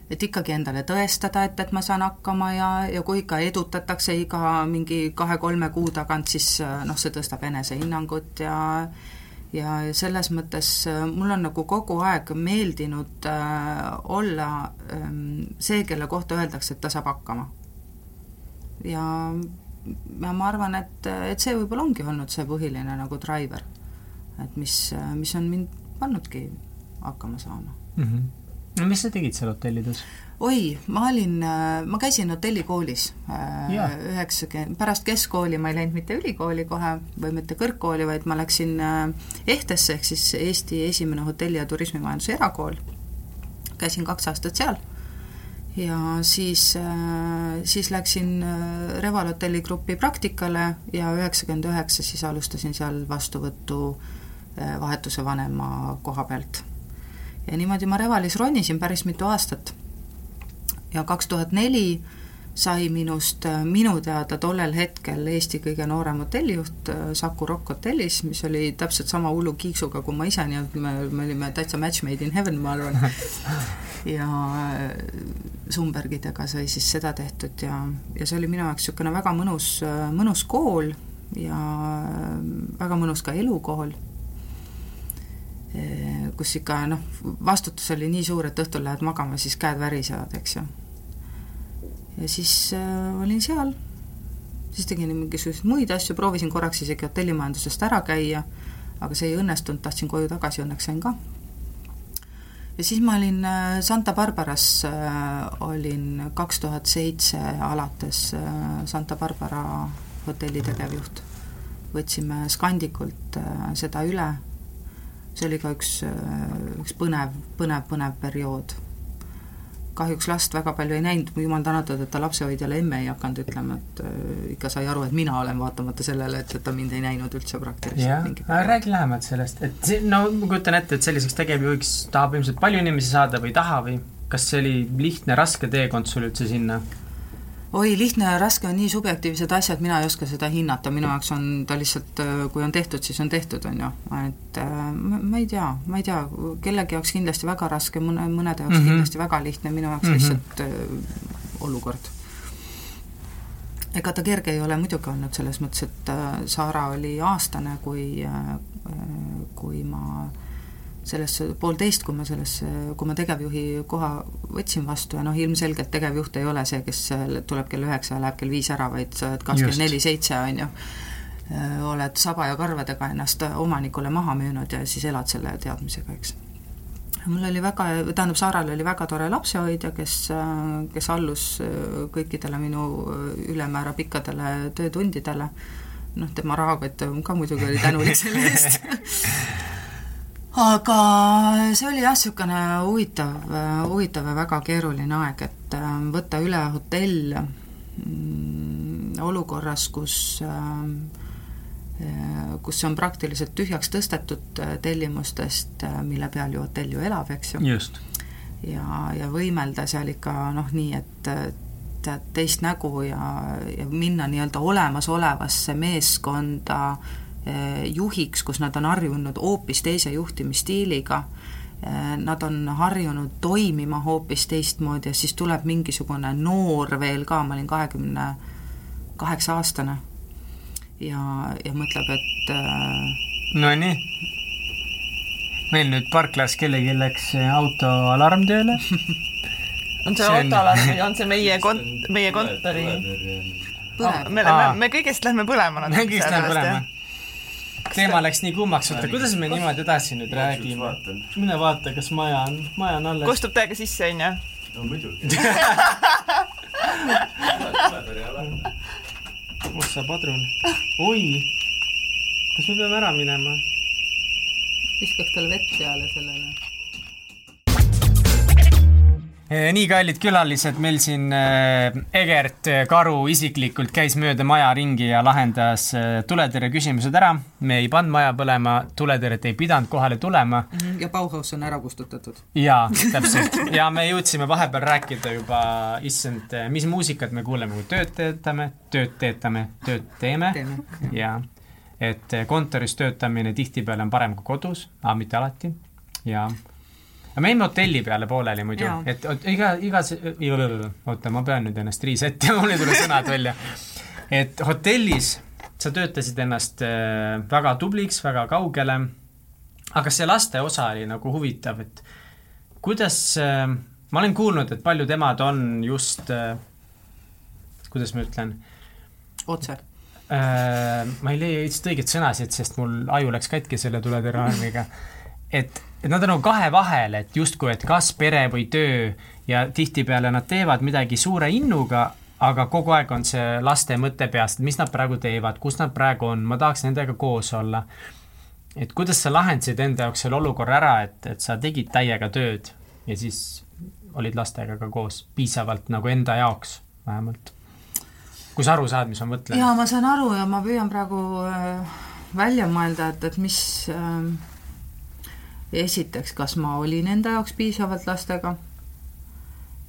et ikkagi endale tõestada, et, et ma saan hakkama ja, ja kui ikka edutatakse iga mingi kahe-kolme kuu tagant, siis noh, see tõstab enesehinnangut ja ja selles mõttes äh, mul on nagu kogu aeg meeldinud äh, olla ähm, see, kelle kohta öeldakse, et ta saab hakkama. ja, ja ma arvan, et, et see võib-olla ongi olnud see põhiline nagu driver, et mis, mis on mind pannudki hakkama saama mm. -hmm. No mis sa tegid seal hotellides? oi, ma olin, ma käisin hotellikoolis äh, üheksakümmend, pärast keskkooli ma ei läinud mitte ülikooli kohe või mitte kõrgkooli, vaid ma läksin äh, EHTesse ehk siis Eesti esimene hotelli- ja turismimajanduse erakool. käisin kaks aastat seal ja siis, äh, siis läksin Reval Hotelli grupi praktikale ja üheksakümmend üheksa siis alustasin seal vastuvõttu vahetuse vanema koha pealt. Ja niimoodi ma Revalis ronisin päris mitu aastat ja kaks tuhat neli sai minust äh, minu teada tollel hetkel Eesti kõige noorem hotellijuht äh, Saku Rock hotellis, mis oli täpselt sama hullu kiiksuga kui ma ise, nii et me, me olime täitsa match made in heaven, ma arvan. (laughs) ja äh, Sumbergidega sai siis seda tehtud ja, ja see oli minu jaoks niisugune väga mõnus, mõnus kool ja väga mõnus ka elukool kus ikka noh, vastutus oli nii suur, et õhtul lähed magama, siis käed värisevad, eks ju. ja siis äh, olin seal, siis tegin mingisuguseid muid asju, proovisin korraks isegi hotellimajandusest ära käia, aga see ei õnnestunud, tahtsin koju tagasi, õnneks sain ka. ja siis ma olin äh, Santa Barbaras äh,, olin kaks tuhat seitse alates äh, Santa Barbara hotelli tegevjuht. võtsime Scandikult äh, seda üle see oli ka üks, üks põnev, põnev, põnev periood. kahjuks last väga palju ei näinud, jumal tänatud, et ta lapsehoidjale emme ei hakanud ütlema, et äh, ikka sai aru, et mina olen, vaatamata sellele, et, et ta mind ei näinud üldse praktiliselt. jah, räägi lähemalt sellest, et see, no ma kujutan ette, et selliseks tegevjuhiks tahab ilmselt palju inimesi saada või ei taha või kas see oli lihtne, raske teekond sul üldse sinna? Oi, lihtne ja raske on nii subjektiivsed asjad, mina ei oska seda hinnata, minu jaoks on ta lihtsalt, äh, kui on tehtud, siis on tehtud, on ju, et äh, ma, ma ei tea, ma ei tea, kellegi jaoks kindlasti väga raske, mõne, mõnede jaoks mm -hmm. kindlasti väga lihtne, minu jaoks mm -hmm. lihtsalt äh, olukord. ega ta kerge ei ole muidugi olnud, selles mõttes, et Saara oli aastane, kui kui ma äh, sellesse poolteist, kui ma sellesse, kui ma tegevjuhi koha võtsin vastu ja noh, ilmselgelt tegevjuht ei ole see, kes tuleb kell üheksa ja läheb kell viis ära, vaid sa oled kakskümmend neli seitse, on ju, oled saba ja karvadega ennast omanikule maha müünud ja siis elad selle teadmisega, eks. mul oli väga, tähendab, Saaral oli väga tore lapsehoidja, kes, kes allus kõikidele minu ülemäära pikkadele töötundidele, noh, tema rahakott ka muidugi oli tänulik selle eest (laughs) aga see oli jah, niisugune huvitav, huvitav ja väga keeruline aeg, et äh, võtta üle hotell mm, olukorras, kus äh, kus see on praktiliselt tühjaks tõstetud äh, tellimustest, mille peal ju hotell ju elab, eks ju. ja, ja võimelda seal ikka noh, nii, et tead teist nägu ja, ja minna nii-öelda olemasolevasse meeskonda äh, juhiks, kus nad on harjunud hoopis teise juhtimisstiiliga, eh, nad on harjunud toimima hoopis teistmoodi ja siis tuleb mingisugune noor veel ka, ma olin kahekümne kaheksa aastane. Ja, ja mõtleb, et äh, Nonii, meil nüüd parklas kellelgi läks autoalarm tööle. (laughs) On see, see autoalarm või on see meie kont-, meie kontori? me, me, me kõigest lähme põlema. me kõigest lähme põlema teema läks nii kuumaks, oota, kuidas me niimoodi edasi nüüd räägime? mine vaata, kas maja on, maja on alles. kostub täiega sisse, onju? no muidugi. (laughs) ossa padrun. oi, kas me peame ära minema? viskaks talle vett peale sellele nii kallid külalised, meil siin eh, Egert Karu isiklikult käis mööda maja ringi ja lahendas eh, tuletõrje küsimused ära. me ei pannud maja põlema, tuletõrjet ei pidanud kohale tulema. Mhm, ja Bauhaus on ära kustutatud. jaa, (laughs) täpselt. ja me jõudsime vahepeal rääkida juba, issand, mis muusikat me kuuleme, kui tööd töötame, tööd teetame, tööd teeme. jaa, et kontoris töötamine tihtipeale on parem kui kodus, aga mitte alati ja aga me jäime hotelli peale pooleli muidu, et iga, iga, oota, ma pean nüüd ennast reset ima, mul ei tule sõnad välja. et hotellis sa töötasid ennast äh, väga tubliks, väga kaugele aga see laste osa oli nagu huvitav, et kuidas äh,, ma olen kuulnud, et paljud emad on just äh,, kuidas ma ütlen otse ma ei leia lihtsalt õiget sõnasid, sest mul aju läks katki selle tuletõrjearmiga. Et, et nad on nagu kahe vahel, et justkui, et kas pere või töö ja tihtipeale nad teevad midagi suure innuga, aga kogu aeg on see laste mõte peas, mis nad praegu teevad, kus nad praegu on, ma tahaks nendega koos olla. et kuidas sa lahendasid enda jaoks selle olukorra ära, et, et sa tegid täiega tööd ja siis olid lastega ka koos piisavalt nagu enda jaoks vähemalt? kui sa aru saad, mis ma mõtlen? jaa, ma saan aru ja ma püüan praegu äh, välja mõelda, et, et mis äh, esiteks, kas ma olin enda jaoks piisavalt lastega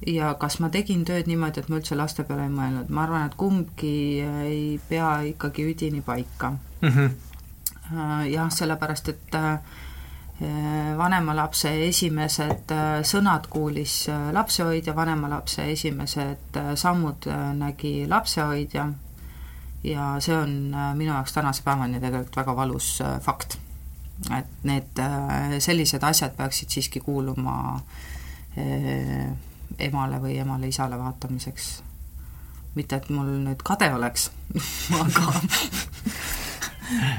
ja kas ma tegin tööd niimoodi, et ma üldse laste peale ei mõelnud, ma arvan, et kumbki ei pea ikkagi üdini paika mm. -hmm jah, sellepärast et äh, vanema lapse esimesed äh, sõnad kuulis lapsehoidja, vanema lapse esimesed sammud nägi lapsehoidja ja see on minu jaoks tänase päevani tegelikult väga valus fakt. Et need sellised asjad peaksid siiski kuuluma emale või emale-isale vaatamiseks. mitte, et mul nüüd kade oleks (laughs) aga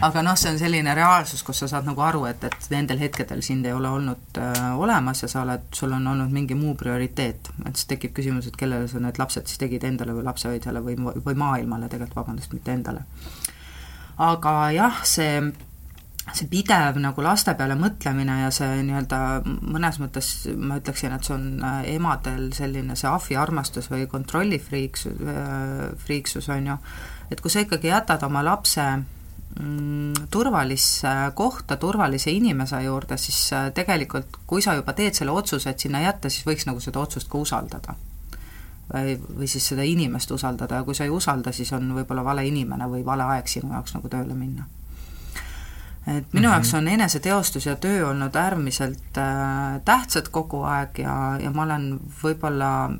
aga noh, see on selline reaalsus, kus sa saad nagu aru, et, et nendel hetkedel sind ei ole olnud äh, olemas ja sa oled, sul on olnud mingi muu prioriteet. et siis tekib küsimus, et kellele sa need lapsed siis tegid, endale või lapsehoidjale või, või maailmale tegelikult, vabandust, mitte endale. aga jah, see see pidev nagu laste peale mõtlemine ja see nii-öelda mõnes mõttes ma ütleksin, et see on äh, emadel selline see ahviarmastus või kontrollifriiksus, äh, friiksus on ju, et kui sa ikkagi jätad oma lapse Mm, turvalisse kohta, turvalise inimese juurde, siis äh, tegelikult kui sa juba teed selle otsuse, et sinna jätta, siis võiks nagu seda otsust ka usaldada. või, või siis seda inimest usaldada ja kui sa ei usalda, siis on võib-olla vale inimene või vale aeg sinu jaoks nagu tööle minna. Et minu mm -hmm. jaoks on eneseteostus ja töö olnud äärmiselt äh, tähtsad kogu aeg ja, ja ma olen võib-olla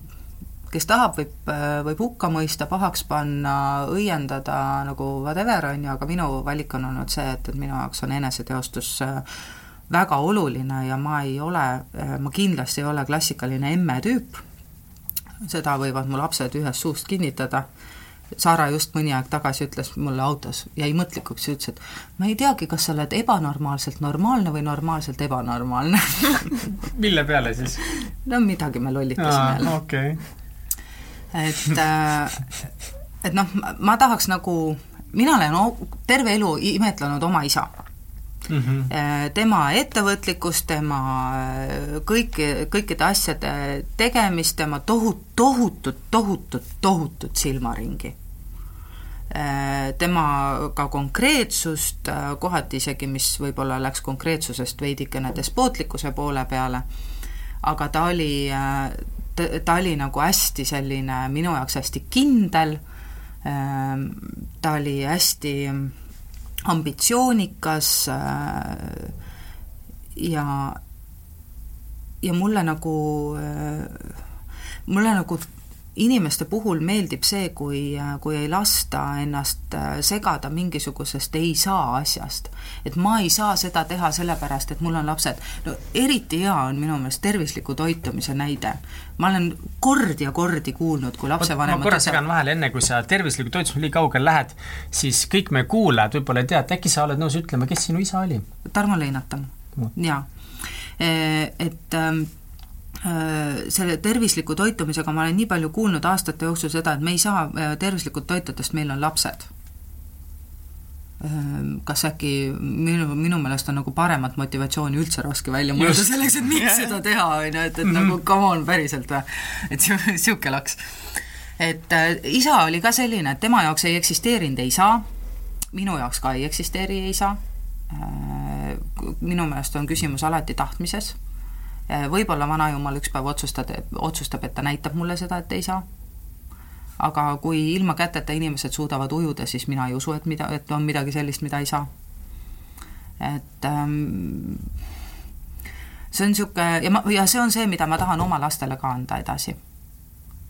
kes tahab, võib, võib hukka mõista, pahaks panna, õiendada nagu whatever, on ju, aga minu valik on olnud see, et, et minu jaoks on eneseteostus äh, väga oluline ja ma ei ole, äh, ma kindlasti ei ole klassikaline emme tüüp, seda võivad mu lapsed ühest suust kinnitada, Sara just mõni aeg tagasi ütles mulle autos, jäi mõtlikuks ja ütles, et ma ei teagi, kas sa oled ebanormaalselt normaalne või normaalselt ebanormaalne (laughs) mille peale siis? no midagi me lollitasime jälle. okei okay et, äh, et noh, ma tahaks nagu, mina olen terve elu imetlenud oma isa mm. -hmm. tema ettevõtlikkust, tema äh, kõiki, kõikide asjade tegemist, tema tohut-, tohutut, tohutut, tohutut silmaringi tema ka konkreetsust, kohati isegi, mis võib-olla läks konkreetsusest veidikene despootlikkuse poole peale, aga ta oli, ta oli nagu hästi selline minu jaoks hästi kindel, ta oli hästi ambitsioonikas äh, ja, ja mulle nagu, äh, mulle nagu inimeste puhul meeldib see, kui, kui ei lasta ennast äh, segada mingisugusest ei saa asjast. et ma ei saa seda teha sellepärast, et mul on lapsed. no eriti hea on minu meelest tervisliku toitumise näide. ma olen kordi ja kordi kuulnud, kui lapsevanemad ma korra segan vahele, enne kui sa tervisliku toitumisega nii kaugele lähed, siis kõik meie kuulajad võib-olla ei tea, et äkki sa oled nõus ütlema, kes sinu isa oli? Tarmo Leinatam no., jaa. Et ähm, Äh, selle tervisliku toitumisega ma olen nii palju kuulnud aastate jooksul seda, et me ei saa äh, tervislikult toitudest, meil on lapsed. Äh, kas äkki minu, minu meelest on nagu paremat motivatsiooni üldse raske välja mõelda selleks, et miks seda (laughs) teha, on ju, et, et mm -hmm. nagu come on, päriselt või? et niisugune (laughs) laks. et äh, isa oli ka selline, et tema jaoks ei eksisteerinud ei saa, minu jaoks ka ei eksisteeri ei saa äh,, minu meelest on küsimus alati tahtmises võib-olla vanajumal üks päev otsustad, otsustab, et ta näitab mulle seda, et ei saa. aga kui ilma käteta inimesed suudavad ujuda, siis mina ei usu, et mida, et on midagi sellist, mida ei saa. et ähm, see on niisugune ja ma, ja see on see, mida ma tahan oma lastele ka anda edasi.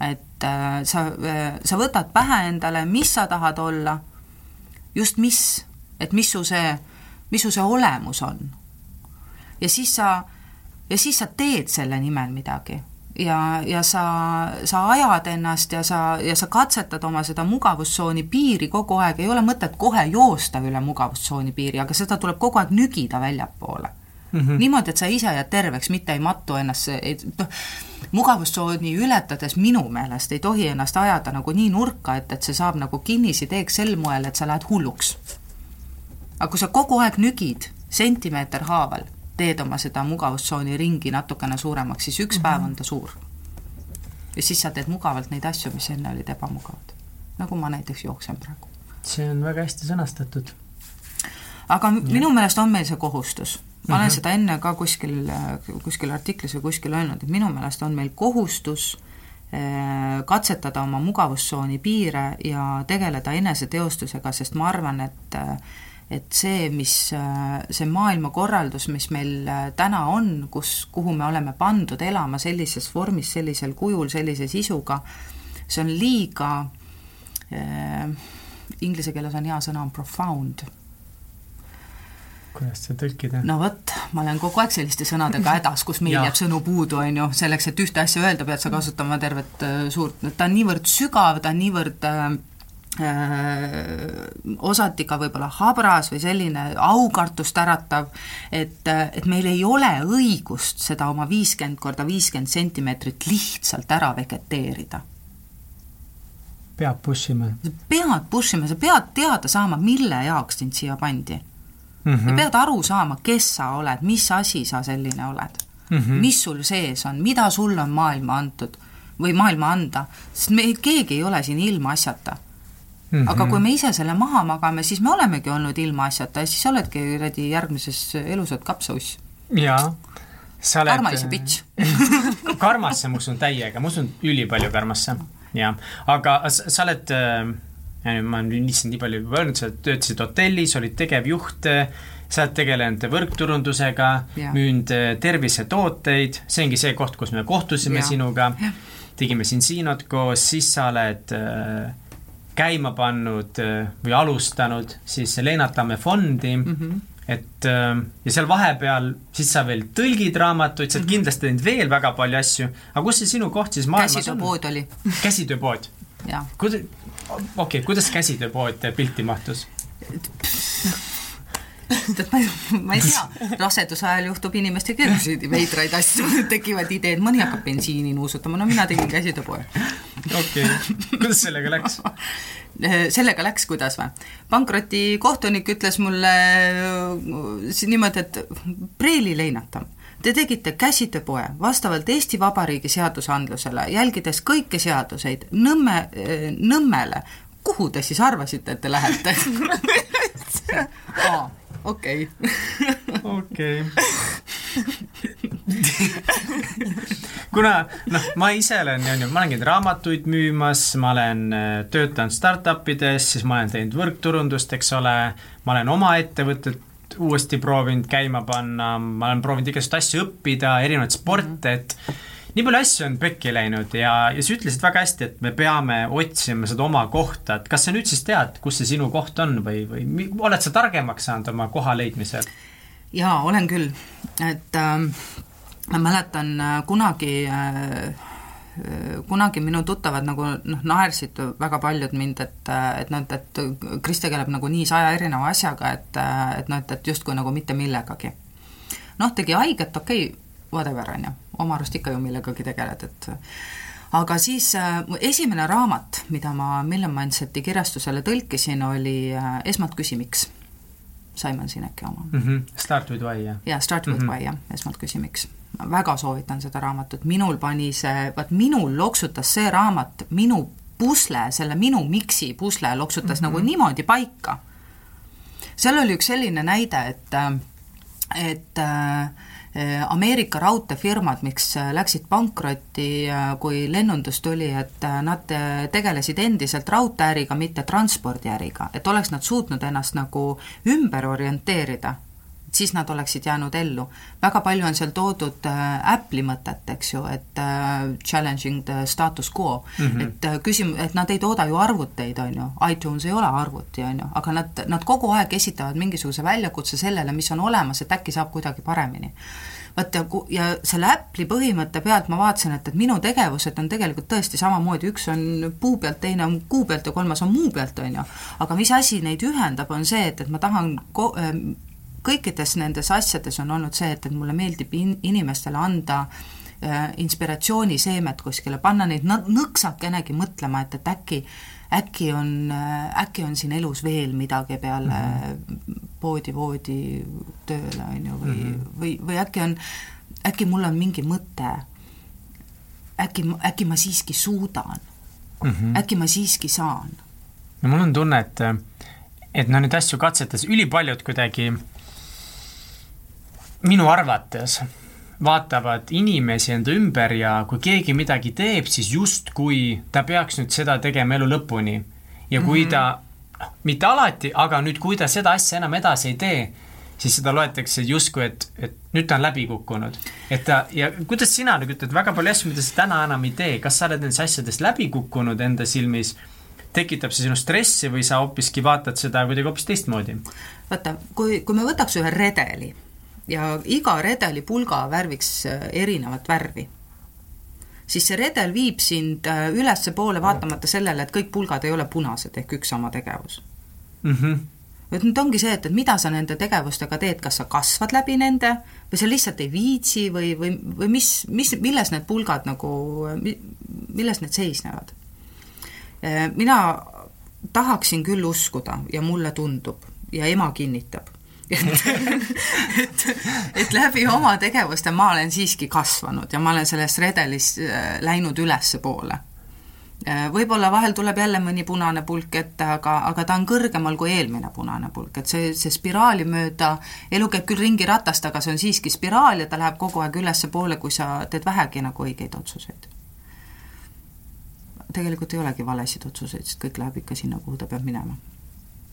et äh, sa äh,, sa võtad pähe endale, mis sa tahad olla, just mis, et mis su see, mis su see olemus on ja siis sa, ja siis sa teed selle nimel midagi ja, ja sa, sa ajad ennast ja sa, ja sa katsetad oma seda mugavustsooni piiri kogu aeg, ei ole mõtet kohe joosta üle mugavustsooni piiri, aga seda tuleb kogu aeg nügida väljapoole mm. -hmm. niimoodi, et sa ise jääd terveks, mitte ei mattu ennast, noh, mugavustsooni ületades minu meelest ei tohi ennast ajada nagu nii nurka, et, et see saab nagu kinnisideeks sel moel, et sa lähed hulluks. aga kui sa kogu aeg nügid sentimeeter haaval teed oma seda mugavustsooni ringi natukene suuremaks, siis üks mm -hmm. päev on ta suur. ja siis sa teed mugavalt neid asju, mis enne olid ebamugavad. nagu ma näiteks jooksen praegu. see on väga hästi sõnastatud. aga ja. minu meelest on meil see kohustus. ma olen mm -hmm. seda enne ka kuskil, kuskil artiklis või kuskil öelnud, et minu meelest on meil kohustus eh, katsetada oma mugavustsooni piire ja tegeleda eneseteostusega, sest ma arvan, et äh, et see, mis, see maailmakorraldus, mis meil äh, täna on, kus, kuhu me oleme pandud elama sellises vormis, sellisel kujul, sellise sisuga, see on liiga äh,, inglise keeles on hea sõna, on profound kuidas seda tõlkida? no vot, ma olen kogu aeg selliste sõnadega hädas, kus meil jääb sõnu puudu, on ju, selleks, et ühte asja öelda, pead sa kasutama tervet äh, suurt, ta on niivõrd sügav, ta on niivõrd äh, Äh, osati ka võib-olla habras või selline aukartust äratav, et, et meil ei ole õigust seda oma viiskümmend korda viiskümmend sentimeetrit lihtsalt ära vegeteerida. peab push ima. pead push ima, sa pead teada saama, mille jaoks sind siia pandi mm. -hmm. sa pead aru saama, kes sa oled, mis asi sa selline oled mm, -hmm. mis sul sees on, mida sulle on maailma antud või maailma anda, sest me keegi ei ole siin ilmaasjata Mm -hmm. aga kui me ise selle maha magame, siis me olemegi olnud ilmaasjata ja siis oledki kuradi järgmises elusad kapsauss. jaa. sa oled karmasse bitch (laughs) karmasse ma usun täiega, ma usun ülipalju karmasse, jah. aga sa oled äh, ma olen lihtsalt nii palju juba öelnud, sa töötasid hotellis, olid tegevjuht, sa oled tegelenud võrkturundusega, müünud äh, tervisetooteid, see ongi see koht, kus me kohtusime ja. sinuga, tegime siin siinot koos, siis sa oled äh, käima pannud äh, või alustanud siis Leenatamme fondi mm, -hmm. et äh, ja seal vahepeal siis sa veel tõlgid raamatuid, sa oled mm -hmm. kindlasti teinud veel väga palju asju, aga kus see sinu koht siis maailmas on? käsitööpood oli. käsitööpood? kuida-, okei okay,, kuidas käsitööpood pilti mahtus? Tead, ma ma ei tea, raseduse ajal juhtub inimestega igasuguseid veidraid asju, tekivad ideed, mõni hakkab bensiini nuusutama, no mina tegin käsitööpoe. okei okay., kuidas sellega läks? sellega läks, kuidas või? pankrotikohtunik ütles mulle niimoodi, et preili leinata Te tegite käsitööpoe vastavalt Eesti Vabariigi seadusandlusele, jälgides kõiki seaduseid Nõmme, äh, Nõmmele. kuhu te siis arvasite, et te lähete? (laughs) (laughs) okei. okei. kuna noh, ma ise olen, on ju, ma olen käinud raamatuid müümas, ma olen äh, töötanud startup ides, siis ma olen teinud võrkturundust, eks ole, ma olen oma ettevõtet uuesti proovinud käima panna, ma olen proovinud igasuguseid asju õppida, erinevaid sporte, et nii palju asju on pekki läinud ja, ja sa ütlesid väga hästi, et me peame otsima seda oma kohta, et kas sa nüüd siis tead, kus see sinu koht on või, või oled sa targemaks saanud oma koha leidmisel? jaa, olen küll, et äh, ma mäletan äh, kunagi äh, kunagi minu tuttavad nagu noh, naersid väga paljud mind, et, et noh, et Kris tegeleb nagu nii saja erineva asjaga, et, et noh, et, et justkui nagu mitte millegagi. noh, tegi haiget, okei okay,, whatever, on ju, oma arust ikka ju millegagi tegeled, et aga siis äh, esimene raamat, mida ma Million Mindseti kirjastusele tõlkisin, oli äh, Esmalt küsi, miks. Simon Sineki oma mm. -hmm. Start with why, jah? jaa, Start with mm -hmm. why, jah, Esmalt küsi, miks. ma väga soovitan seda raamatut, minul pani see, vaat minul loksutas see raamat, minu pusle, selle minu miksi pusle loksutas mm -hmm. nagu niimoodi paika. seal oli üks selline näide, et, et Äh, Ameerika raudteefirmad, miks äh, läksid pankrotti, äh, kui lennundus tuli, et nad tegelesid endiselt raudteeäriga, mitte transpordiäriga, et oleks nad suutnud ennast nagu ümber orienteerida siis nad oleksid jäänud ellu. väga palju on seal toodud äh, Apple'i mõtet, eks ju, et äh, challenging the status quo mm, -hmm. et äh, küsim-, et nad ei tooda ju arvuteid, on ju, iTunes ei ole arvuti, on ju, aga nad, nad kogu aeg esitavad mingisuguse väljakutse sellele, mis on olemas, et äkki saab kuidagi paremini vot ja, ja selle Apple'i põhimõtte pealt ma vaatasin, et, et minu tegevused on tegelikult tõesti samamoodi, üks on puu pealt, teine on kuu pealt ja kolmas on muu pealt, on ju. aga mis asi neid ühendab, on see, et, et ma tahan ko-, kõikides nendes asjades on olnud see, et, et mulle meeldib in-, inimestele anda äh, inspiratsiooniseemet kuskile, panna neid nõksakenegi mõtlema, et, et äkki äkki on, äh, äkki on siin elus veel midagi peale mm -hmm. poodi-voodi tööle, on ju, või mm, -hmm. või, või äkki on, äkki mul on mingi mõte, äkki, äkki ma siiski suudan mm, -hmm. äkki ma siiski saan. no mul on tunne, et, et no neid asju katsetades ülipaljud kuidagi minu arvates vaatavad inimesi enda ümber ja kui keegi midagi teeb, siis justkui ta peaks nüüd seda tegema elu lõpuni. ja kui mm -hmm. ta, noh, mitte alati, aga nüüd, kui ta seda asja enam edasi ei tee, siis seda loetakse justkui, et, et nüüd ta on läbi kukkunud. et ta, ja kuidas sina nagu ütled, väga palju asju, mida sa täna enam ei tee, kas sa oled nendest asjadest läbi kukkunud enda silmis, tekitab see sinu stressi või sa hoopiski vaatad seda kuidagi hoopis teistmoodi? vaata, kui, kui me võtaks ühe redeli ja iga redeli pulga värviks äh, erinevat värvi, siis see redel viib sind äh, ülespoole, vaatamata sellele, et kõik pulgad ei ole punased, ehk üks sama tegevus mm. -hmm et nüüd ongi see, et, et mida sa nende tegevustega teed, kas sa kasvad läbi nende või sa lihtsalt ei viitsi või, või, või mis, mis, milles need pulgad nagu, milles need seisnevad? Äh, mina tahaksin küll uskuda ja mulle tundub ja ema kinnitab, et, et, et läbi oma tegevuste ma olen siiski kasvanud ja ma olen selles redelis äh, läinud ülespoole. Äh, võib-olla vahel tuleb jälle mõni punane pulk ette, aga, aga ta on kõrgemal kui eelmine punane pulk, et see, see spiraali mööda, elu käib küll ringi ratast, aga see on siiski spiraal ja ta läheb kogu aeg ülespoole, kui sa teed vähegi nagu õigeid otsuseid. tegelikult ei olegi valesid otsuseid, sest kõik läheb ikka sinna, kuhu ta peab minema,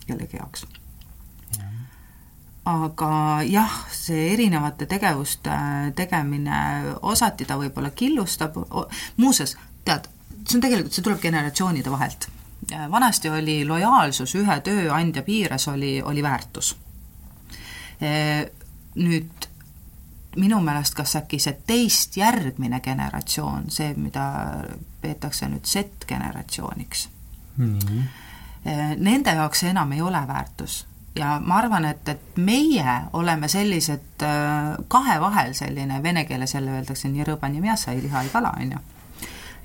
kellegi jaoks aga jah, see erinevate tegevuste tegemine, osati ta võib-olla killustab, muuseas, tead, see on tegelikult, see tuleb generatsioonide vahelt. vanasti oli lojaalsus ühe tööandja piires, oli, oli väärtus. Nüüd minu meelest kas äkki see teist järgmine generatsioon, see, mida peetakse nüüd Z-generatsiooniks mm, -hmm. nende jaoks see enam ei ole väärtus ja ma arvan, et, et meie oleme sellised äh, kahe vahel selline, vene keeles jälle öeldakse nii rõõba, nii mässa, ei liha, ei kala, on ju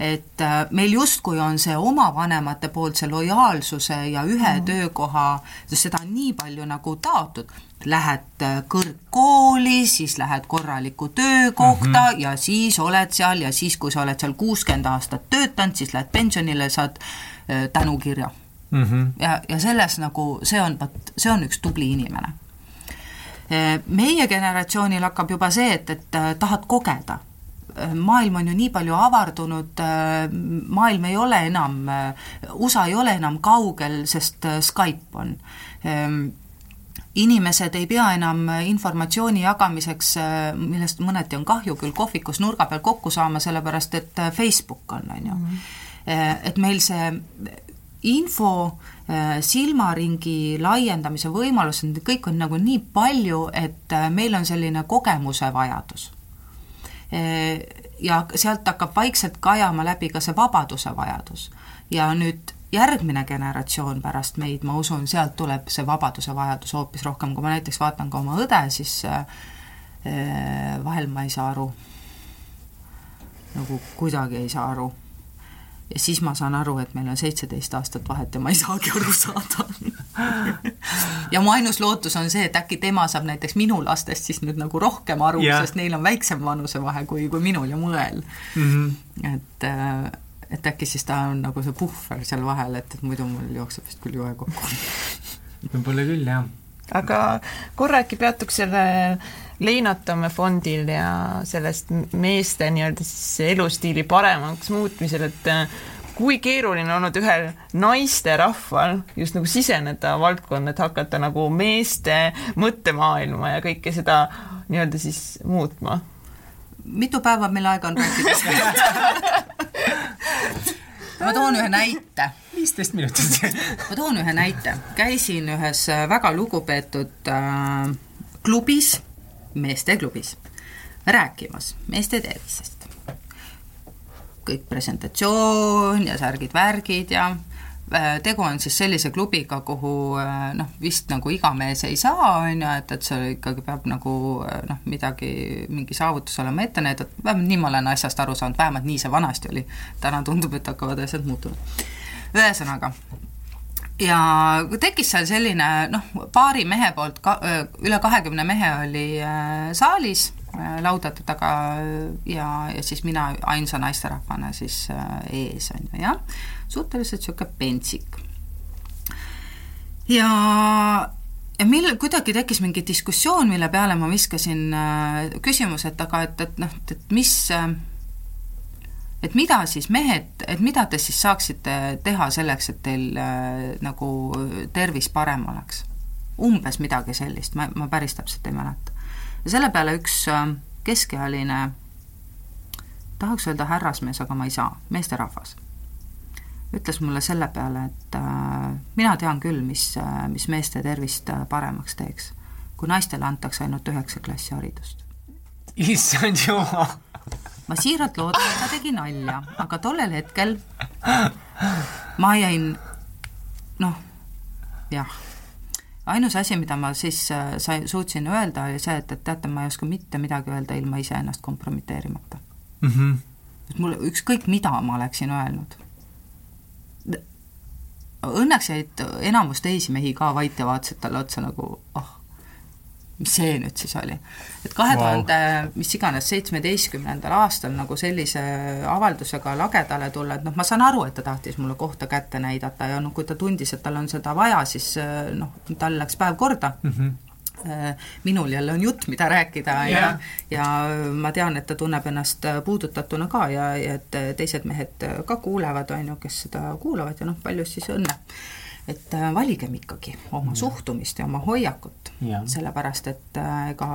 et äh, meil justkui on see oma vanemate poolt see lojaalsuse ja ühe mm. töökoha, seda on nii palju nagu taotud, lähed äh, kõrgkooli, siis lähed korralikku töökohta mm -hmm. ja siis oled seal ja siis, kui sa oled seal kuuskümmend aastat töötanud, siis lähed pensionile, saad tänukirja mm. -hmm. ja, ja selles nagu see on, vot see on üks tubli inimene. meie generatsioonil hakkab juba see, et, et äh, tahad kogeda maailm on ju nii palju avardunud, maailm ei ole enam, USA ei ole enam kaugel, sest Skype on. Inimesed ei pea enam informatsiooni jagamiseks, millest mõneti on kahju küll, kohvikus nurga peal kokku saama, sellepärast et Facebook on, on ju. Mhm. et meil see info, äh, silmaringi laiendamise võimalused, kõik on nagu nii palju, et äh, meil on selline kogemuse vajadus. Äh, ja sealt hakkab vaikselt kajama läbi ka see vabaduse vajadus. ja nüüd järgmine generatsioon pärast meid, ma usun, sealt tuleb see vabaduse vajadus hoopis rohkem, kui ma näiteks vaatan ka oma õde, siis vahel ma ei saa aru, nagu kuidagi ei saa aru ja siis ma saan aru, et meil on seitseteist aastat vahet ja ma ei saagi aru saada ja mu ainus lootus on see, et äkki tema saab näiteks minu lastest siis nüüd nagu rohkem aru yeah., sest neil on väiksem vanusevahe kui, kui minul ja mu õel mm. -hmm. et, äh, et äkki siis ta on nagu see puhver seal vahel, et, et muidu mul jookseb vist küll joe kokku võib-olla küll, jah. Aga korra äkki peatuks selle Leinatamme fondil ja sellest meeste nii-öelda siis elustiili paremaks muutmisel, et äh, kui keeruline on olnud ühel naisterahval just nagu siseneda valdkonda, et hakata nagu meeste mõttemaailma ja kõike seda nii-öelda siis muutma? mitu päeva meil aega on rääkida (laughs) (laughs) (laughs) ma toon ühe näite. viisteist minutit. Ma toon ühe näite, käisin ühes väga lugupeetud äh, klubis, meesteklubis, rääkimas meeste tervisest. Kõik presentatsioon ja särgid-värgid ja äh, tegu on siis sellise klubiga, kuhu äh, noh, vist nagu iga mees ei saa, on ju, et, et see ikkagi peab nagu äh, noh, midagi, mingi saavutus olema ette näidatud, vähemalt nii ma olen asjast aru saanud, vähemalt nii see vanasti oli. täna tundub, et hakkavad asjad muutuma. ühesõnaga, ja tekkis seal selline noh, paari mehe poolt ka, üle kahekümne mehe oli saalis Äh, laudade taga ja, ja siis mina ainsa naisterahvana siis äh, ees, on ju, jah. suhteliselt niisugune pentsik. ja, ja mil-, kuidagi tekkis mingi diskussioon, mille peale ma viskasin äh, küsimuse, et aga et, et noh, et mis et mida siis mehed, et mida te siis saaksite teha selleks, et teil äh, nagu tervis parem oleks? umbes midagi sellist, ma, ma päris täpselt ei mäleta ja selle peale üks äh, keskealine, tahaks öelda härrasmees, aga ma ei saa, meesterahvas, ütles mulle selle peale, et äh, mina tean küll, mis, äh, mis meeste tervist paremaks teeks, kui naistele antakse ainult üheksa klassi haridust. issand jumal! ma siiralt loodan, et ta tegi nalja, aga tollel hetkel ma jäin noh, jah ainus asi, mida ma siis äh, sai, suutsin öelda, oli see, et, et teate, ma ei oska mitte midagi öelda ilma iseennast kompromiteerimata mm. -hmm. et mulle ükskõik, mida ma oleksin öelnud. Õnneks jäid enamus teisi mehi ka vait ja vaatasid talle otsa nagu, oh mis see nüüd siis oli. et kahe tuhande wow., mis iganes, seitsmeteistkümnendal aastal nagu sellise avaldusega lagedale tulla, et noh, ma saan aru, et ta tahtis mulle kohta kätte näidata ja noh, kui ta tundis, et tal on seda vaja, siis noh, tal läks päev korda mm. -hmm minul jälle on jutt, mida rääkida yeah. ja, ja ma tean, et ta tunneb ennast puudutatuna ka ja, ja et teised mehed ka kuulevad, on ju, kes seda kuulavad ja noh, palju siis õnne et äh, valigem ikkagi oma suhtumist ja oma hoiakut, sellepärast et äh, ega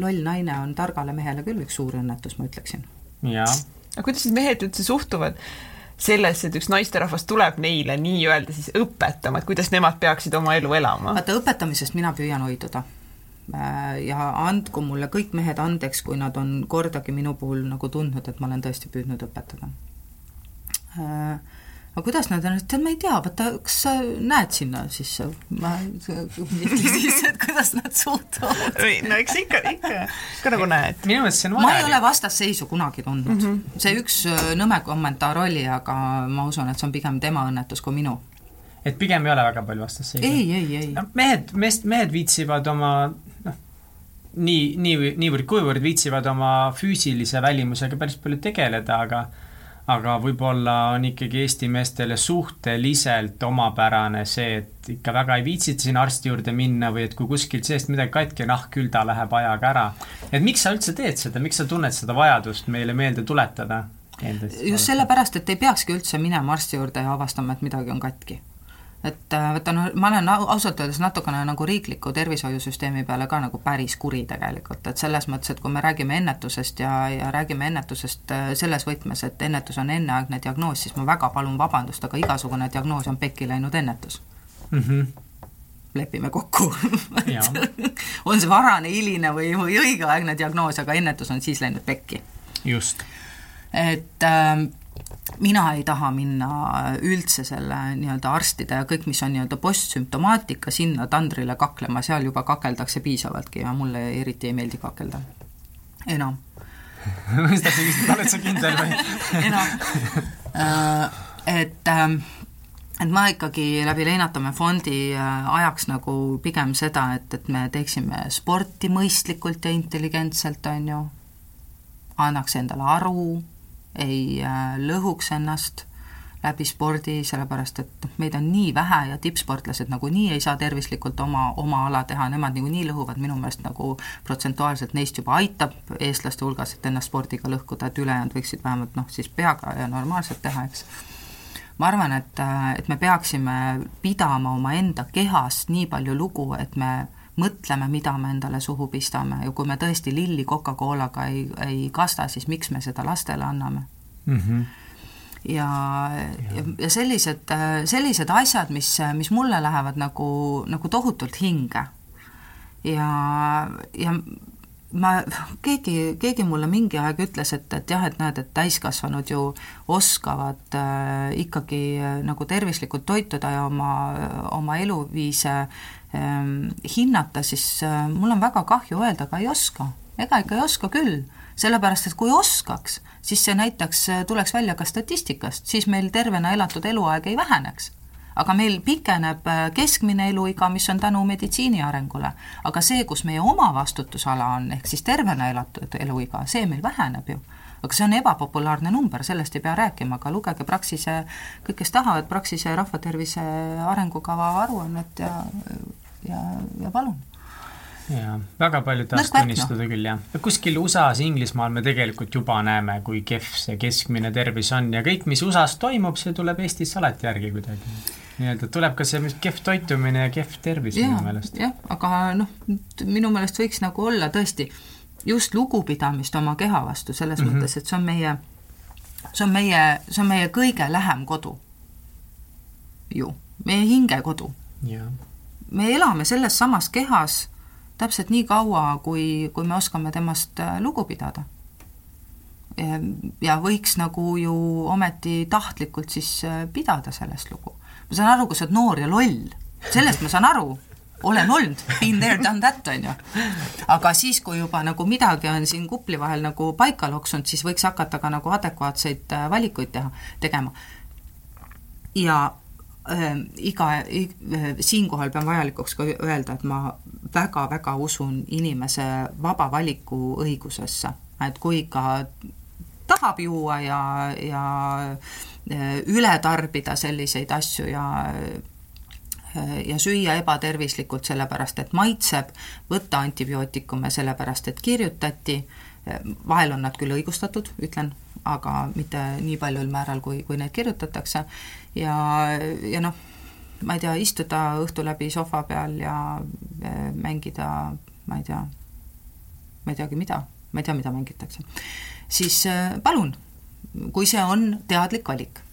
loll naine on targale mehele küll üks suur õnnetus, ma ütleksin. aga kuidas siis mehed üldse suhtuvad sellesse, et üks naisterahvas tuleb neile nii-öelda siis õpetama, et kuidas nemad peaksid oma elu elama? vaata, õpetamisest mina püüan hoiduda. Äh, ja andku mulle kõik mehed andeks, kui nad on kordagi minu puhul nagu tundnud, et ma olen tõesti püüdnud õpetada aga kuidas nad on, tead, ma ei tea, vaata, kas sa näed sinna siis, ma (laughs) siis, et kuidas nad suhtuvad? no eks ikka, ikka, ikka nagu näed. minu meelest see on vajalik. ma ei ole vastasseisu kunagi tundnud mm. -hmm. see üks äh, nõme kommentaar oli, aga ma usun, et see on pigem tema õnnetus kui minu. et pigem ei ole väga palju vastasseisu? ei, ei, ei no,. mehed, meest, mehed viitsivad oma noh, nii, nii, niivõrd-kuivõrd viitsivad oma füüsilise välimusega päris palju tegeleda, aga aga võib-olla on ikkagi Eesti meestele suhteliselt omapärane see, et ikka väga ei viitsita sinna arsti juurde minna või et kui kuskilt seest midagi katki on, ah küll ta läheb ajaga ära. et miks sa üldse teed seda, miks sa tunned seda vajadust meile meelde tuletada? just sellepärast, et ei peakski üldse minema arsti juurde ja avastama, et midagi on katki et äh, vaata noh, ma olen ausalt öeldes natukene nagu riikliku tervishoiusüsteemi peale ka nagu päris kuri tegelikult, et selles mõttes, et kui me räägime ennetusest ja, ja räägime ennetusest äh, selles võtmes, et ennetus on enneaegne diagnoos, siis ma väga palun vabandust, aga igasugune diagnoos on pekki läinud ennetus mm. -hmm lepime kokku (laughs) on see varane, hiline või, või õigeaegne diagnoos, aga ennetus on siis läinud pekki. just. et äh, mina ei taha minna üldse selle nii-öelda arstide ja kõik, mis on nii-öelda postsümptomaatika, sinna tandrile kaklema, seal juba kakeldakse piisavaltki ja mulle eriti ei meeldi kakelda, enam. (laughs) Mis tahtsin küsida, oled sa kindel või? (laughs) enam, äh, et ähm, et ma ikkagi läbi Leinatamme fondi äh, ajaks nagu pigem seda, et, et me teeksime sporti mõistlikult ja intelligentselt, on ju, annaks endale aru, ei äh, lõhuks ennast läbi spordi, sellepärast et noh, meid on nii vähe ja tippsportlased nagunii ei saa tervislikult oma, oma ala teha, nemad niikuinii lõhuvad, minu meelest nagu protsentuaalselt neist juba aitab eestlaste hulgas, et ennast spordiga lõhkuda, et ülejäänud võiksid vähemalt noh, siis peaga ja normaalselt teha, eks. ma arvan, et, et me peaksime pidama omaenda kehast nii palju lugu, et me mõtleme, mida me endale suhu pistame ja kui me tõesti lilli Coca-Colaga ei, ei kasta, siis miks me seda lastele anname mm? -hmm ja, ja, ja sellised, sellised asjad, mis, mis mulle lähevad nagu, nagu tohutult hinge. ja, ja ma, keegi, keegi mulle mingi aeg ütles, et, et jah, et näed, et täiskasvanud ju oskavad äh, ikkagi äh, nagu tervislikult toituda ja oma, oma eluviise hinnata, siis äh, mul on väga kahju öelda, aga ei oska. ega ikka ei oska küll, sellepärast et kui oskaks, siis see näitaks, tuleks välja ka statistikast, siis meil tervena elatud eluaeg ei väheneks. Aga meil pikeneb äh, keskmine eluiga, mis on tänu meditsiini arengule. aga see, kus meie oma vastutusala on, ehk siis tervena elatud eluiga, see meil väheneb ju. Aga see on ebapopulaarne number, sellest ei pea rääkima, aga lugege Praxise, kõik, kes tahavad, Praxise rahvatervise arengukava aruannet ja, ja, ja palun jaa, väga palju tahaks tunnistada küll, jah. kuskil USA-s, Inglismaal me tegelikult juba näeme, kui kehv see keskmine tervis on ja kõik, mis USA-s toimub, see tuleb Eestis alati järgi kuidagi. nii-öelda tuleb ka see kehv toitumine ja kehv tervis ja, minu meelest. jah, aga noh, minu meelest võiks nagu olla tõesti just lugupidamist oma keha vastu, selles mm -hmm. mõttes, et see on meie, see on meie, see on meie kõige lähem kodu. ju, meie hingekodu. Me elame selles samas kehas täpselt nii kaua, kui, kui me oskame temast äh, lugu pidada. ja võiks nagu ju ometi tahtlikult siis äh, pidada sellest lugu. ma saan aru, kui sa oled noor ja loll, sellest ma saan aru, olen olnud, been there, done that, on ju. aga siis, kui juba nagu midagi on siin kupli vahel nagu paika loksunud, siis võiks hakata ka nagu adekvaatseid äh, valikuid teha, tegema. ja äh, iga äh,, siinkohal pean vajalikuks ka öelda, et ma väga-väga usun inimese vaba valiku õigusesse, et kui ka tahab juua ja, ja äh, üle tarbida selliseid asju ja äh, ja süüa ebatervislikult, sellepärast et maitseb, võtta antibiootikume sellepärast, et kirjutati, vahel on nad küll õigustatud, ütlen, aga mitte nii paljul määral, kui, kui neid kirjutatakse, ja, ja noh, ma ei tea, istuda õhtu läbi sohva peal ja mängida, ma ei tea, ma ei teagi, mida, ma ei tea, mida mängitakse, siis äh, palun, kui see on teadlik valik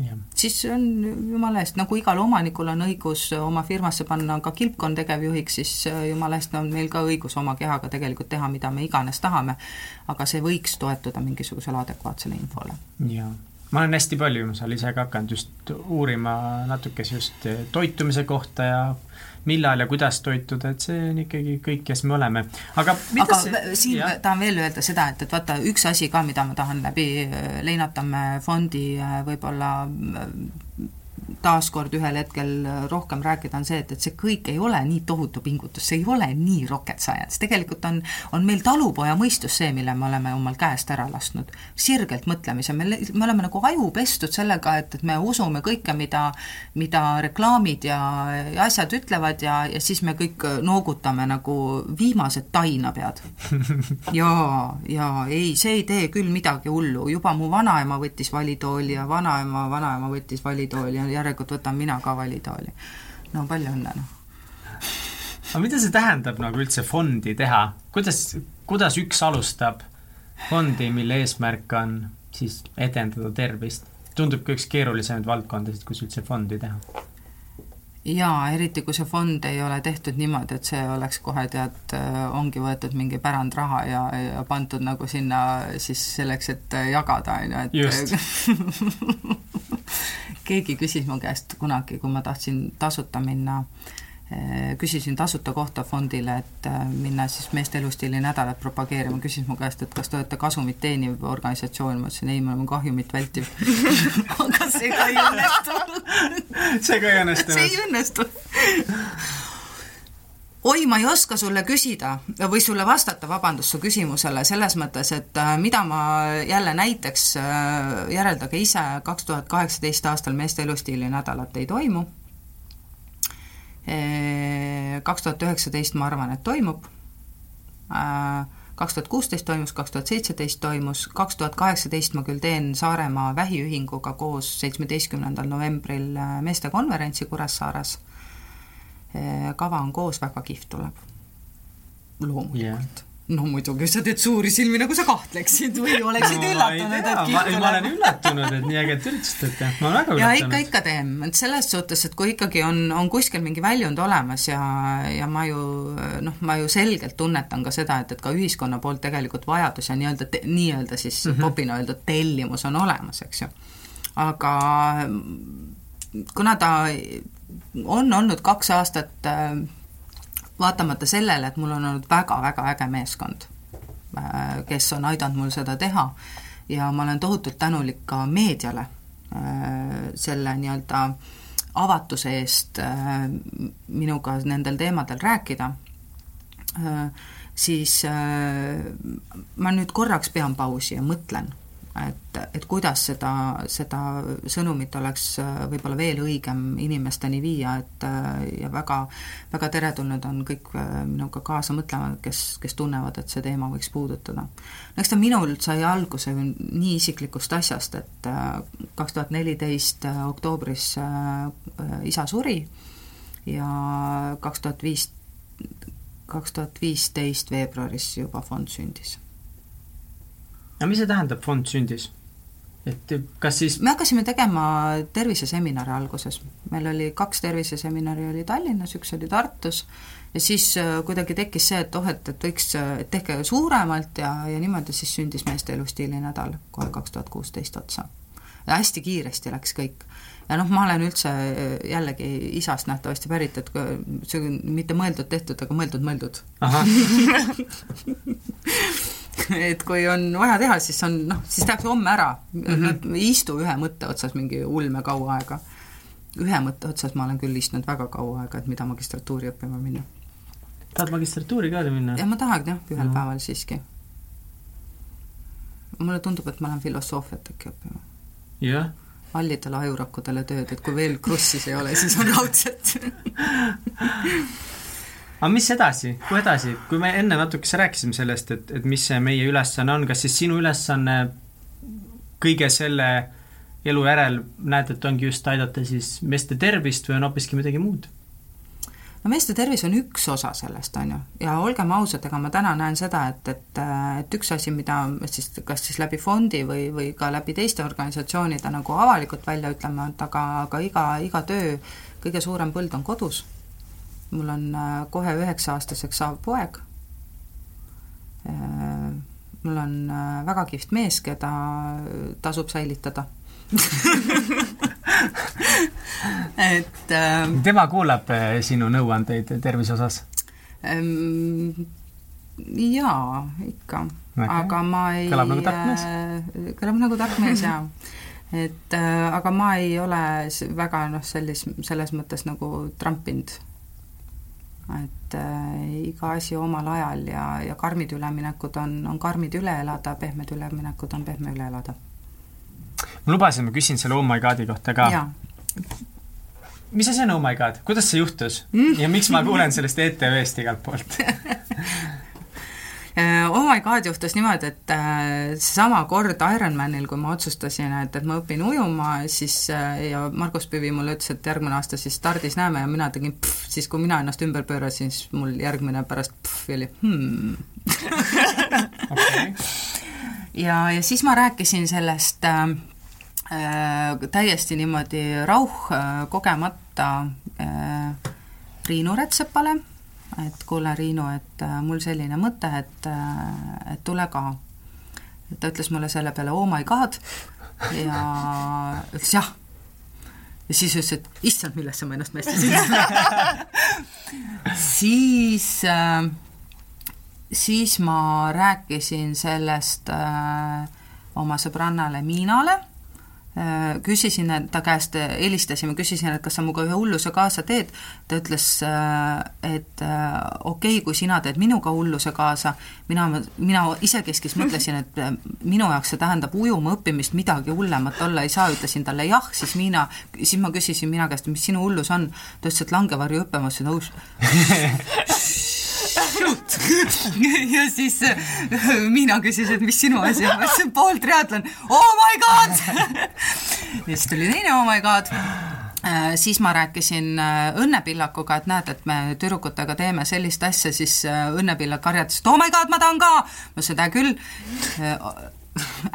Ja. siis on jumala eest, nagu igal omanikul on õigus oma firmasse panna ka kilpkonn tegevjuhiks, siis äh, jumala eest on meil ka õigus oma kehaga tegelikult teha, mida me iganes tahame. aga see võiks toetuda mingisugusele adekvaatsele infole. jaa ma olen hästi palju ajal ise ka hakanud just uurima natukese just toitumise kohta ja millal ja kuidas toituda, et see on ikkagi kõik, kes me oleme. aga aga see... siin ja? tahan veel öelda seda, et, et vaata, üks asi ka, mida ma tahan läbi Leinatamme fondi äh, võib-olla taaskord ühel hetkel rohkem rääkida, on see, et, et see kõik ei ole nii tohutu pingutus, see ei ole nii rocket science, tegelikult on, on meil talupoja mõistus see, mille me oleme omal käest ära lasknud. sirgelt mõtlemise, me, me oleme nagu aju pestud sellega, et, et me usume kõike, mida, mida reklaamid ja, ja asjad ütlevad ja, ja siis me kõik noogutame nagu viimased tainapead. (laughs) jaa, jaa, ei, see ei tee küll midagi hullu, juba mu vanaema võttis valitooli ja vanaema, vanaema võttis valitooli ja järelikult võtan mina ka valitooli. no palju õnne, noh. aga mida see tähendab nagu üldse fondi teha, kuidas, kuidas üks alustab fondi, mille eesmärk on siis edendada tervist? tundub ka üks keerulisemaid valdkondasid, kus üldse fondi teha jaa, eriti kui see fond ei ole tehtud niimoodi, et see oleks kohe tead, ongi võetud mingi pärandraha ja, ja pandud nagu sinna siis selleks, et jagada, on ju, et (laughs) keegi küsis mu käest kunagi, kui ma tahtsin tasuta minna, eh, küsisin tasuta kohta fondile, et eh, minna siis meeste elustiili nädalat propageerima, küsis mu käest, et kas te olete kasumit teeniv organisatsioon, ma ütlesin ei, me oleme kahjumit vältiv. (laughs) Aga see ka ei õnnestunud. See ka ei õnnestunud? see ei õnnestunud. Oi, ma ei oska sulle küsida või sulle vastata, vabandust, su küsimusele selles mõttes, et äh, mida ma jälle näiteks, äh, järeldage ise, kaks tuhat kaheksateist aastal meeste elustiili nädalat ei toimu. Kaks tuhat üheksateist ma arvan, et toimub. Äh, kaks tuhat kuusteist toimus, kaks tuhat seitseteist toimus, kaks tuhat kaheksateist ma küll teen Saaremaa Vähiühinguga koos seitsmeteistkümnendal novembril meestekonverentsi Kuressaares. kava on koos, väga kihvt tuleb. loomulikult yeah no muidugi, sa teed suuri silmi, nagu sa kahtleksid või oleksid no, üllatunud, et kihvt tuleb. ma olen üllatunud, et nii ägedat üritust teete, ma olen väga üllatunud. ja ikka, ikka teen, et selles suhtes, et kui ikkagi on, on kuskil mingi väljund olemas ja, ja ma ju noh, ma ju selgelt tunnetan ka seda, et, et ka ühiskonna poolt tegelikult vajadus ja nii-öelda, nii-öelda siis mm -hmm. popina öeldud tellimus on olemas, eks ju. aga kuna ta on olnud kaks aastat äh, vaatamata sellele, et mul on olnud väga-väga äge meeskond, äh, kes on aidanud mul seda teha ja ma olen tohutult tänulik ka meediale äh, selle nii-öelda avatuse eest äh, minuga nendel teemadel rääkida, siis ma nüüd korraks pean pausi ja mõtlen et, et kuidas seda, seda sõnumit oleks äh, võib-olla veel õigem inimesteni viia, et äh, ja väga, väga teretulnud on kõik äh, minuga kaasa mõtlema, kes, kes tunnevad, et see teema võiks puudutada. no eks ta minul sai alguse nii isiklikust asjast, et kaks tuhat neliteist oktoobris isa suri ja kaks tuhat viis, kaks tuhat viisteist veebruaris juba fond sündis no mis see tähendab, fond sündis? et kas siis me hakkasime tegema terviseseminare alguses, meil oli kaks terviseseminari oli Tallinnas, üks oli Tartus ja siis äh, kuidagi tekkis see, et oh, et, et võiks, et tehke suuremalt ja, ja niimoodi siis sündis meeste elustiili nädal kohe kaks tuhat kuusteist otsa. ja hästi kiiresti läks kõik. ja noh, ma olen üldse äh, jällegi isast nähtavasti pärit, et see on mitte mõeldud-tehtud, aga mõeldud-mõeldud (laughs) et kui on vaja teha, siis on noh, siis tehakse homme ära mm. -hmm. ei istu ühe mõtte otsas mingi ulme kaua aega. ühe mõtte otsas ma olen küll istunud väga kaua aega, et mida magistratuuri õppima minna. tahad magistratuuri ka minna? jah, ma tahaks jah, ühel no. päeval siiski. mulle tundub, et ma lähen filosoofiat äkki õppima. jah hallidele ajurakkudele tööd, et kui veel krussis ei ole, siis on raudselt (laughs) aga mis edasi, kuhu edasi, kui me enne natukese rääkisime sellest, et, et mis see meie ülesanne on, kas siis sinu ülesanne kõige selle elu järel näed, et ongi just aidata siis meeste tervist või on hoopiski midagi muud? no meeste tervis on üks osa sellest, on ju, ja olgem ausad, ega ma täna näen seda, et, et, et üks asi, mida siis kas siis läbi fondi või, või ka läbi teiste organisatsioonide nagu avalikult välja ütlema, et aga, aga iga, iga töö kõige suurem põld on kodus mul on äh, kohe üheksa-aastaseks saav poeg, äh, mul on äh, väga kihvt mees, keda tasub säilitada (laughs) et äh, tema kuulab sinu nõuandeid tervise osas ähm,? jaa, ikka okay., aga ma ei kõlab nagu tark mees äh,. kõlab nagu tark mees, jaa. et äh, aga ma ei ole väga noh, sellis-, selles mõttes nagu trampinud et äh, iga asi omal ajal ja, ja karmid üleminekud on, on karmid üle elada, pehmed üleminekud on pehme üle elada. ma lubasin, ma küsin selle Oh my god'i kohta ka. mis asi on Oh my god, kuidas see juhtus mm? ja miks ma kuulen sellest ETV-st igalt poolt (laughs) oh my god, juhtus niimoodi, et äh, seesama kord Ironmanil, kui ma otsustasin, et, et ma õpin ujuma, siis äh, ja Margus Püvi mulle ütles, et järgmine aasta siis stardis näeme ja mina tegin pff, siis kui mina ennast ümber pöörasin, siis mul järgmine pärast pff oli hmm. okay. ja, ja siis ma rääkisin sellest äh, täiesti niimoodi rauh äh, kogemata äh, Riinu Rätsepale et kuule, Riinu, et äh, mul selline mõte, et, äh, et tule ka. ta ütles mulle selle peale oh my god ja (laughs) ütles jah. ja siis ütles, et issand, millesse ma ennast mästisin (laughs) siis äh, siis ma rääkisin sellest äh, oma sõbrannale Miinale küsisin ta käest, helistasime, küsisin, et kas sa minuga ühe hulluse kaasa teed, ta ütles, äh, et äh, okei okay,, kui sina teed minuga hulluse kaasa, mina, mina isekeskis mõtlesin, et minu jaoks see tähendab ujuma õppimist, midagi hullemat olla ei saa, ütlesin talle jah, siis Miina, siis ma küsisin Miina käest, mis sinu hullus on, ta ütles, et langevarju õppima, ma ütlesin, shoot (laughs) (laughs) ja siis äh, Miina küsis, et mis sinu asi on, ma ütlesin pool triatlon, oh my god! (laughs) Ja siis tuli teine oh my god. Äh, siis ma rääkisin äh, Õnne Pillakuga, et näed, et me tüdrukutega teeme sellist asja, siis Õnne Pillak karjatas, et oh my god, ma tahan ka! ma ütlesin, et hea küll,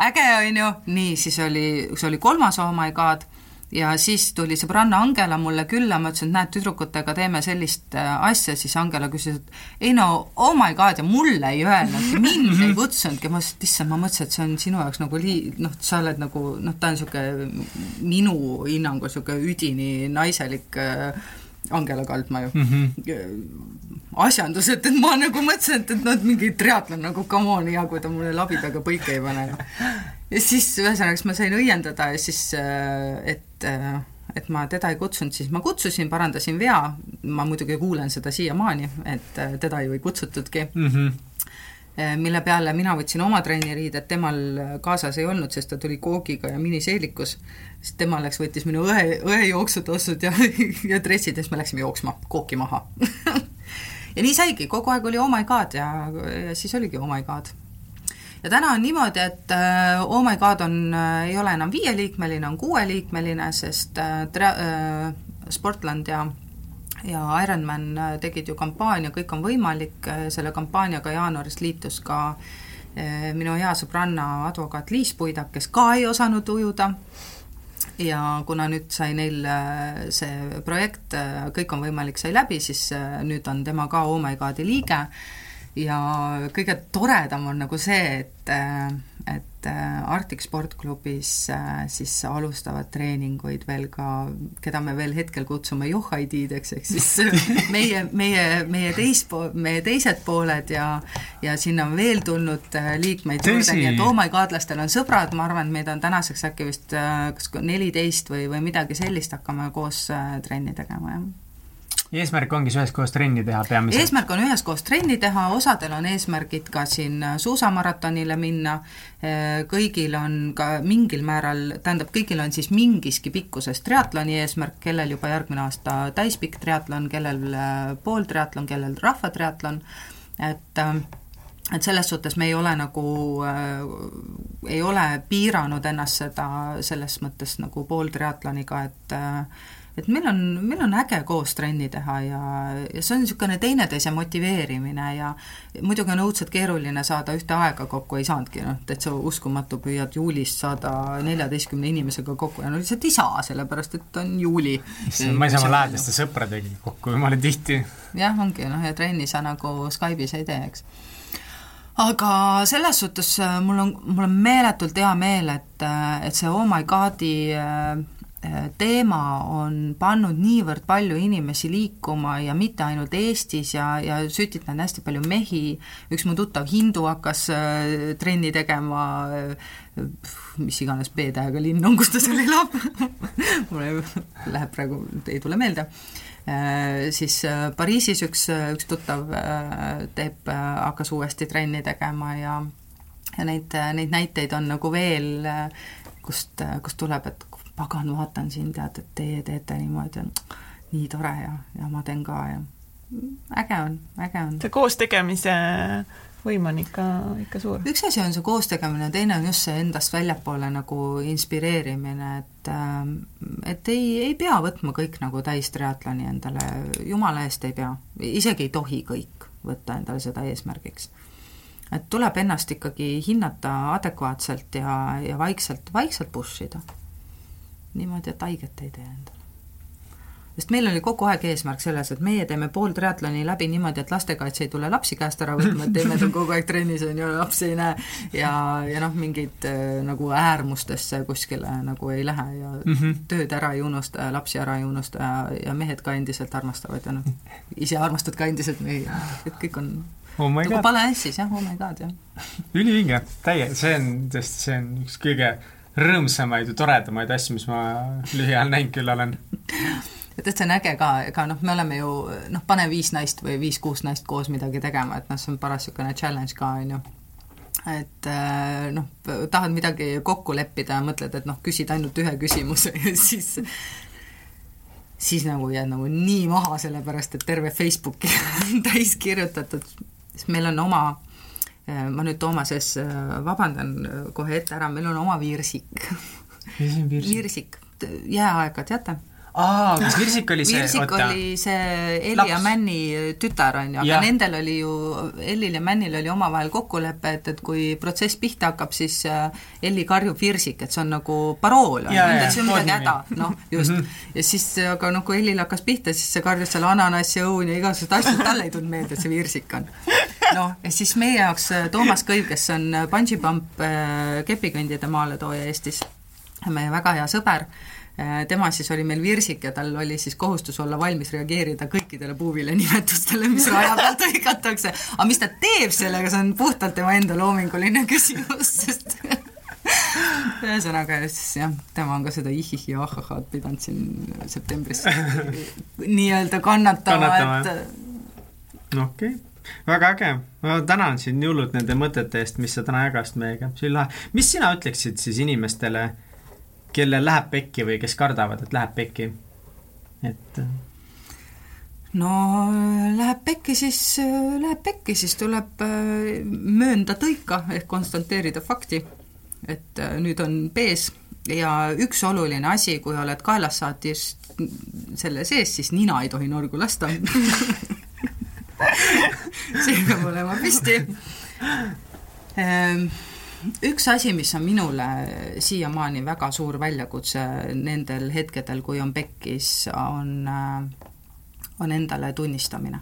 äge, on ju, nii, siis oli, see oli kolmas oh my god ja siis tuli sõbranna Angela mulle külla, ma ütlesin, et näed, tüdrukutega teeme sellist äh, asja, siis Angela küsis, et ei no oh my god ja mulle ei öelnudki, mind ei (laughs) kutsunudki, ma ütlesin, et issand, ma mõtlesin, et see on sinu jaoks nagu lii-, noh, sa oled nagu noh, ta on niisugune minu hinnangul niisugune üdini naiselik äh, Angela Kaldma ju mm. -hmm. asjandus, et, et ma nagu mõtlesin, et, et noh, et mingi triatlon nagu come on, hea, kui ta mulle labidaga põike ei pane ja siis ühesõnaga, siis ma sain õiendada ja siis, äh, et, äh, et ma teda ei kutsunud, siis ma kutsusin, parandasin vea, ma muidugi kuulen seda siiamaani, et äh, teda ju ei kutsutudki mm. -hmm mille peale mina võtsin oma trenniriided, temal kaasas ei olnud, sest ta tuli koogiga ja miniseelikus, siis tema läks, võttis minu õe, õe jooksutossud ja, (laughs) ja dressid ja siis me läksime jooksma, kooki maha. (laughs) Ja nii saigi, kogu aeg oli oh my god ja, ja siis oligi oh my god ja täna on niimoodi, et Oh my god on ei ole enam viieliikmeline, on kuueliikmeline, sest tra-, Sportland ja ja Ironman äh, tegid ju kampaania Kõik on võimalik, äh, selle kampaaniaga jaanuaris liitus ka äh, minu hea sõbranna advokaat Liis Puidak, kes ka ei osanud ujuda, ja kuna nüüd sai neil see projekt Kõik on võimalik sai läbi, siis nüüd on tema ka Oh my god'i liige. Ja kõige toredam on nagu see, et, et Arctic Sportklubis äh, siis alustavad treeninguid veel ka, keda me veel hetkel kutsume johhaidideks, ehk siis (laughs) meie, meie, meie teis-, meie teised pooled ja ja sinna on veel tulnud äh, liikmeid juurde, nii et oh my god, lastel on sõbrad, ma arvan, et meid on tänaseks äkki vist äh, kas neliteist või, või midagi sellist hakkame koos trenni tegema, jah eesmärk ongi üheskoos trenni teha peamiselt? eesmärk on üheskoos trenni teha, osadel on eesmärgid ka siin suusamaratonile minna, kõigil on ka mingil määral, tähendab, kõigil on siis mingiski pikkuses triatloni eesmärk, kellel juba järgmine aasta täispikk triatlon, kellel pooltriatlon, kellel rahvatriatlon, et et selles suhtes me ei ole nagu äh,, ei ole piiranud ennast seda selles mõttes nagu pooltriatloniga, et äh, et meil on, meil on äge koos trenni teha ja, ja see on niisugune teineteise motiveerimine ja muidugi on õudselt keeruline saada ühte aega kokku, ei saanudki, noh, täitsa uskumatu, püüad juulist saada neljateistkümne inimesega kokku ja no lihtsalt ei saa, sellepärast et on juuli. ma ei saa oma lähedaste sõpradega kokku, ma olen tihti. jah, ongi, noh, ja trenni sa nagu Skype'is ei tee, eks aga selles suhtes äh, mul on, mul on meeletult hea meel, et, äh, et see Oh my God'i äh, teema on pannud niivõrd palju inimesi liikuma ja mitte ainult Eestis ja, ja sütitanud hästi palju mehi, üks mu tuttav hindu hakkas äh, trenni tegema äh,, mis iganes B-tähega linn on, kus ta seal elab. (laughs) Mul läheb praegu, ei tule meelde. Äh,, siis Pariisis üks, üks tuttav teeb, hakkas uuesti trenni tegema ja ja neid, neid näiteid on nagu veel, kust, kust tuleb, et pagan, vaatan siin, tead, et teie teete niimoodi, nii tore ja, ja ma teen ka ja äge on, äge on. see koos tegemise võim on ikka, ikka suur. üks asi on see koos tegemine, teine on just see endast väljapoole nagu inspireerimine, et ähm, et ei, ei pea võtma kõik nagu täis triatloni endale, jumala eest ei pea, isegi ei tohi kõik võtta endale seda eesmärgiks. et tuleb ennast ikkagi hinnata adekvaatselt ja, ja vaikselt, vaikselt push ida niimoodi, et haiget ei tee endale. sest meil oli kogu aeg eesmärk selles, et meie teeme pool triatloni läbi niimoodi, et lastekaitse ei tule lapsi käest ära võtma, et teeme ta kogu aeg trennis, on ju, lapsi ei näe ja, ja noh, mingid äh, nagu äärmustesse kuskile nagu ei lähe ja mm -hmm. tööd ära ei unusta ja lapsi ära ei unusta ja, ja mehed ka endiselt armastavad ja noh, ise armastad ka endiselt mehi, et kõik on oh nagu pale ässis jah, oh my god, jah. ülivinge, täie, see on tõesti, see on üks kõige rõõmsamaid ja toredamaid asju, mis ma lühiajal näinud küll olen. et, et see on äge ka, ega noh, me oleme ju noh, pane viis naist või viis-kuus naist koos midagi tegema, et noh, see on paras niisugune challenge ka, on ju et äh, noh, tahad midagi kokku leppida ja mõtled, et noh, küsid ainult ühe küsimuse ja (laughs) siis siis nagu jääd nagu nii maha, sellepärast et terve Facebooki (laughs) on täis kirjutatud, sest meil on oma ma nüüd Toomases äh, vabandan kohe ette ära, meil on oma viirsik. mis on viirsik? viirsik, jääaega, teate? Aa, kas Virsik oli see, Virsik oota. oli see Elli ja Männi tütar, on ju, aga nendel oli ju, Ellil ja Männil oli omavahel kokkulepe, et, et kui protsess pihta hakkab, siis äh, Elli karjub Virsik, et see on nagu parool, on ju, et see on midagi häda, noh, (laughs) just. -hmm. ja siis, aga noh, kui Ellil hakkas pihta, siis see karjus seal ananassi, õun ja igasugused asjad, talle ei tulnud meelde, et see Virsik on. noh, ja siis meie jaoks äh, Toomas Kõiv, kes on bungee pump äh, kepikõndide maaletooja Eestis, meie väga hea sõber Äh, tema siis oli meil virsik ja tal oli siis kohustus olla valmis reageerida kõikidele puuvile nimetustele, mis raja pealt (laughs) hõigatakse. aga mis ta teeb sellega, see on puhtalt tema enda loominguline küsimus, sest (laughs) ühesõnaga siis jah, tema on ka seda ihihi ja ahahad pidanud siin septembris (laughs) nii-öelda kannatama, kannatama, et okei okay väga äge, ma tänan sind hullult nende mõtete eest, mis sa täna jagasid meiega, see oli lahe. mis sina ütleksid siis inimestele äh, kellel läheb pekki või kes kardavad, et läheb pekki, et äh. no läheb pekki, siis läheb pekki, siis tuleb äh, möönda tõika ehk konstateerida fakti, et äh, nüüd on pees. Ja üks oluline asi, kui oled kaelassaatis selle sees, siis nina ei tohi norgu lasta. (laughs) See peab olema püsti. Ehm, üks asi, mis on minule siiamaani väga suur väljakutse nendel hetkedel, kui on pekkis, on, on endale tunnistamine.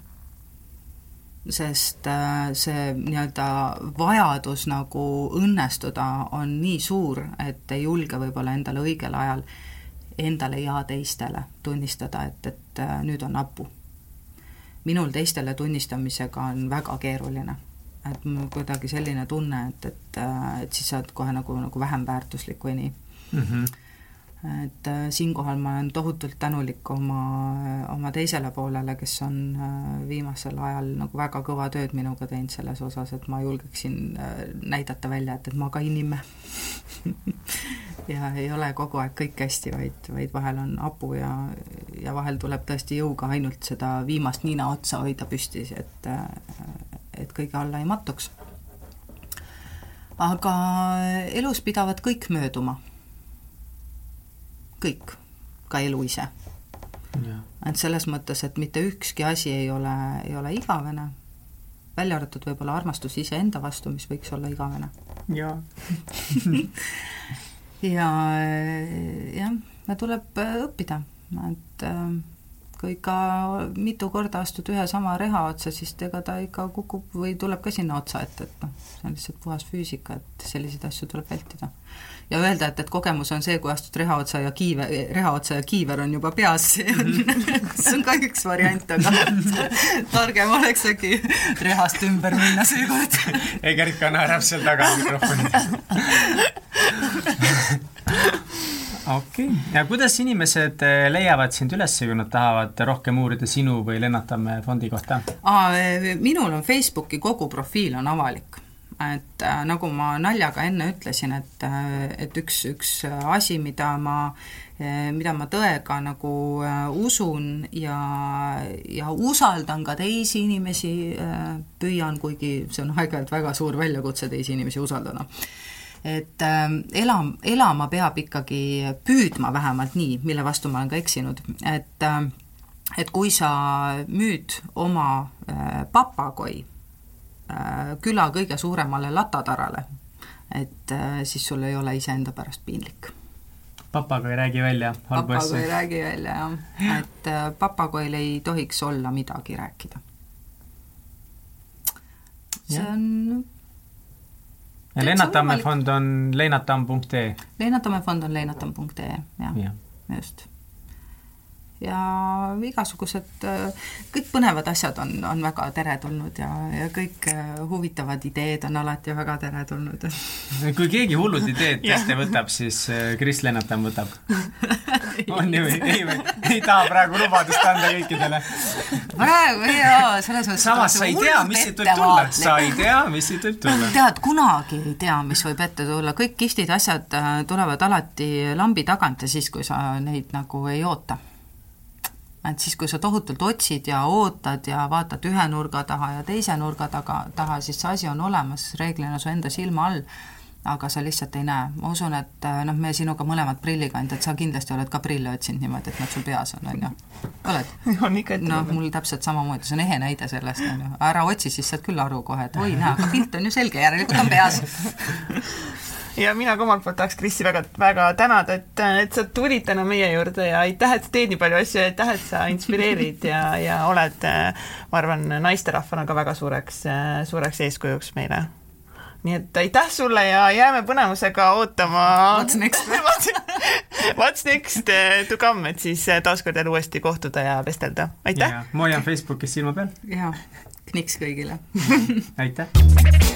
sest see nii-öelda vajadus nagu õnnestuda on nii suur, et ei julge võib-olla endale õigel ajal endale ja teistele tunnistada, et, et nüüd on hapu. minul teistele tunnistamisega on väga keeruline et mul kuidagi selline tunne, et, et, et siis sa oled kohe nagu, nagu vähem väärtuslik või nii mm. -hmm et äh, siinkohal ma olen tohutult tänulik oma, oma teisele poolele, kes on äh, viimasel ajal nagu väga kõva tööd minuga teinud selles osas, et ma julgeksin äh, näidata välja, et, et ma ka inimene (laughs) ja ei ole kogu aeg kõik hästi, vaid, vaid vahel on hapu ja, ja vahel tuleb tõesti jõuga ainult seda viimast nina otsa hoida püsti, et et kõige alla ei mattuks. aga elus pidavad kõik mööduma. kõik, ka elu ise. et selles mõttes, et mitte ükski asi ei ole, ei ole igavene, välja arvatud võib-olla armastus iseenda vastu, mis võiks olla igavene. jaa (laughs) ja jah, tuleb õppida, et äh, kui ikka mitu korda astud ühe sama reha otsa, siis ega ta ikka kukub või tuleb ka sinna otsa ette, et noh, see on lihtsalt puhas füüsika, et selliseid asju tuleb vältida. ja öelda, et, et kogemus on see, kui astud reha otsa ja kiive, reha otsa ja kiiver on juba peas, see on (laughs) see on ka üks variant, aga (laughs) targem oleks äkki rehast ümber minna seekord. Egert ka naerab seal taga mikrofoni (laughs) okei okay., ja kuidas inimesed eh, leiavad sind üles, kui nad tahavad rohkem uurida sinu või Lennart Tamme fondi kohta? Eh, minul on Facebooki kogu profiil on avalik et äh, nagu ma naljaga enne ütlesin, et, et üks, üks asi, mida ma mida ma tõega nagu äh, usun ja, ja usaldan ka teisi inimesi äh,, püüan, kuigi see on aeg-ajalt väga suur väljakutse teisi inimesi usaldada et äh, elam-, elama peab ikkagi püüdma vähemalt nii, mille vastu ma olen ka eksinud, et äh, et kui sa müüd oma äh, papagoi äh, küla kõige suuremale latatarale, et äh, siis sul ei ole iseenda pärast piinlik papagoi räägi välja, halbu asju. papagoi räägi välja, jah. et papagoil ei tohiks olla midagi rääkida. see on Lennart Tamme fond on leinatamm.ee? Lennart Tamme fond on leinatamm.ee, jah ja., just ja igasugused, kõik põnevad asjad on, on väga teretulnud ja, ja kõik äh, huvitavad ideed on alati väga teretulnud. (laughs) kui keegi hullud ideed tõesti võtab, siis äh, Kris Lennatam võtab (laughs) on ju või? ei või? ei taha praegu lubadust anda kõikidele? praegu jaa, selles mõttes samas sa ei tea, mis siit võib tulla, sa ei tea, mis siit võib tulla. tead, kunagi ei tea, mis võib ette tulla, kõik kihvtid asjad äh, tulevad alati lambi tagant ja siis, kui sa neid nagu ei oota et siis, kui sa tohutult otsid ja ootad ja vaatad ühe nurga taha ja teise nurga taga, taha, siis see asi on olemas reeglina su enda silma all aga sa lihtsalt ei näe. ma usun, et äh, noh, me sinuga mõlemad prillikandjad, sa kindlasti oled ka prille otsinud niimoodi, et nad sul peas on, on ju? oled? (laughs) on ikka noh, mul täpselt samamoodi, see on ehe näide sellest, on ju. ära otsi, siis saad küll aru kohe, et oi, näe, aga pilt on ju selge, järelikult on peas (laughs) ja mina ka omalt poolt tahaks Krissi väga, väga tänada, et, et sa tulid täna meie juurde ja aitäh, et sa teed nii palju asju ja aitäh, et sa inspireerid ja, ja oled, ma arvan, naisterahvana ka väga suureks, suureks eeskujuks meile nii et aitäh sulle ja jääme põnevusega ootama. What's next (laughs) What's next to come, et siis taaskord jälle uuesti kohtuda ja vestelda. aitäh! ma hoian Facebookis silma peal. jaa, kniks kõigile aitäh! (laughs)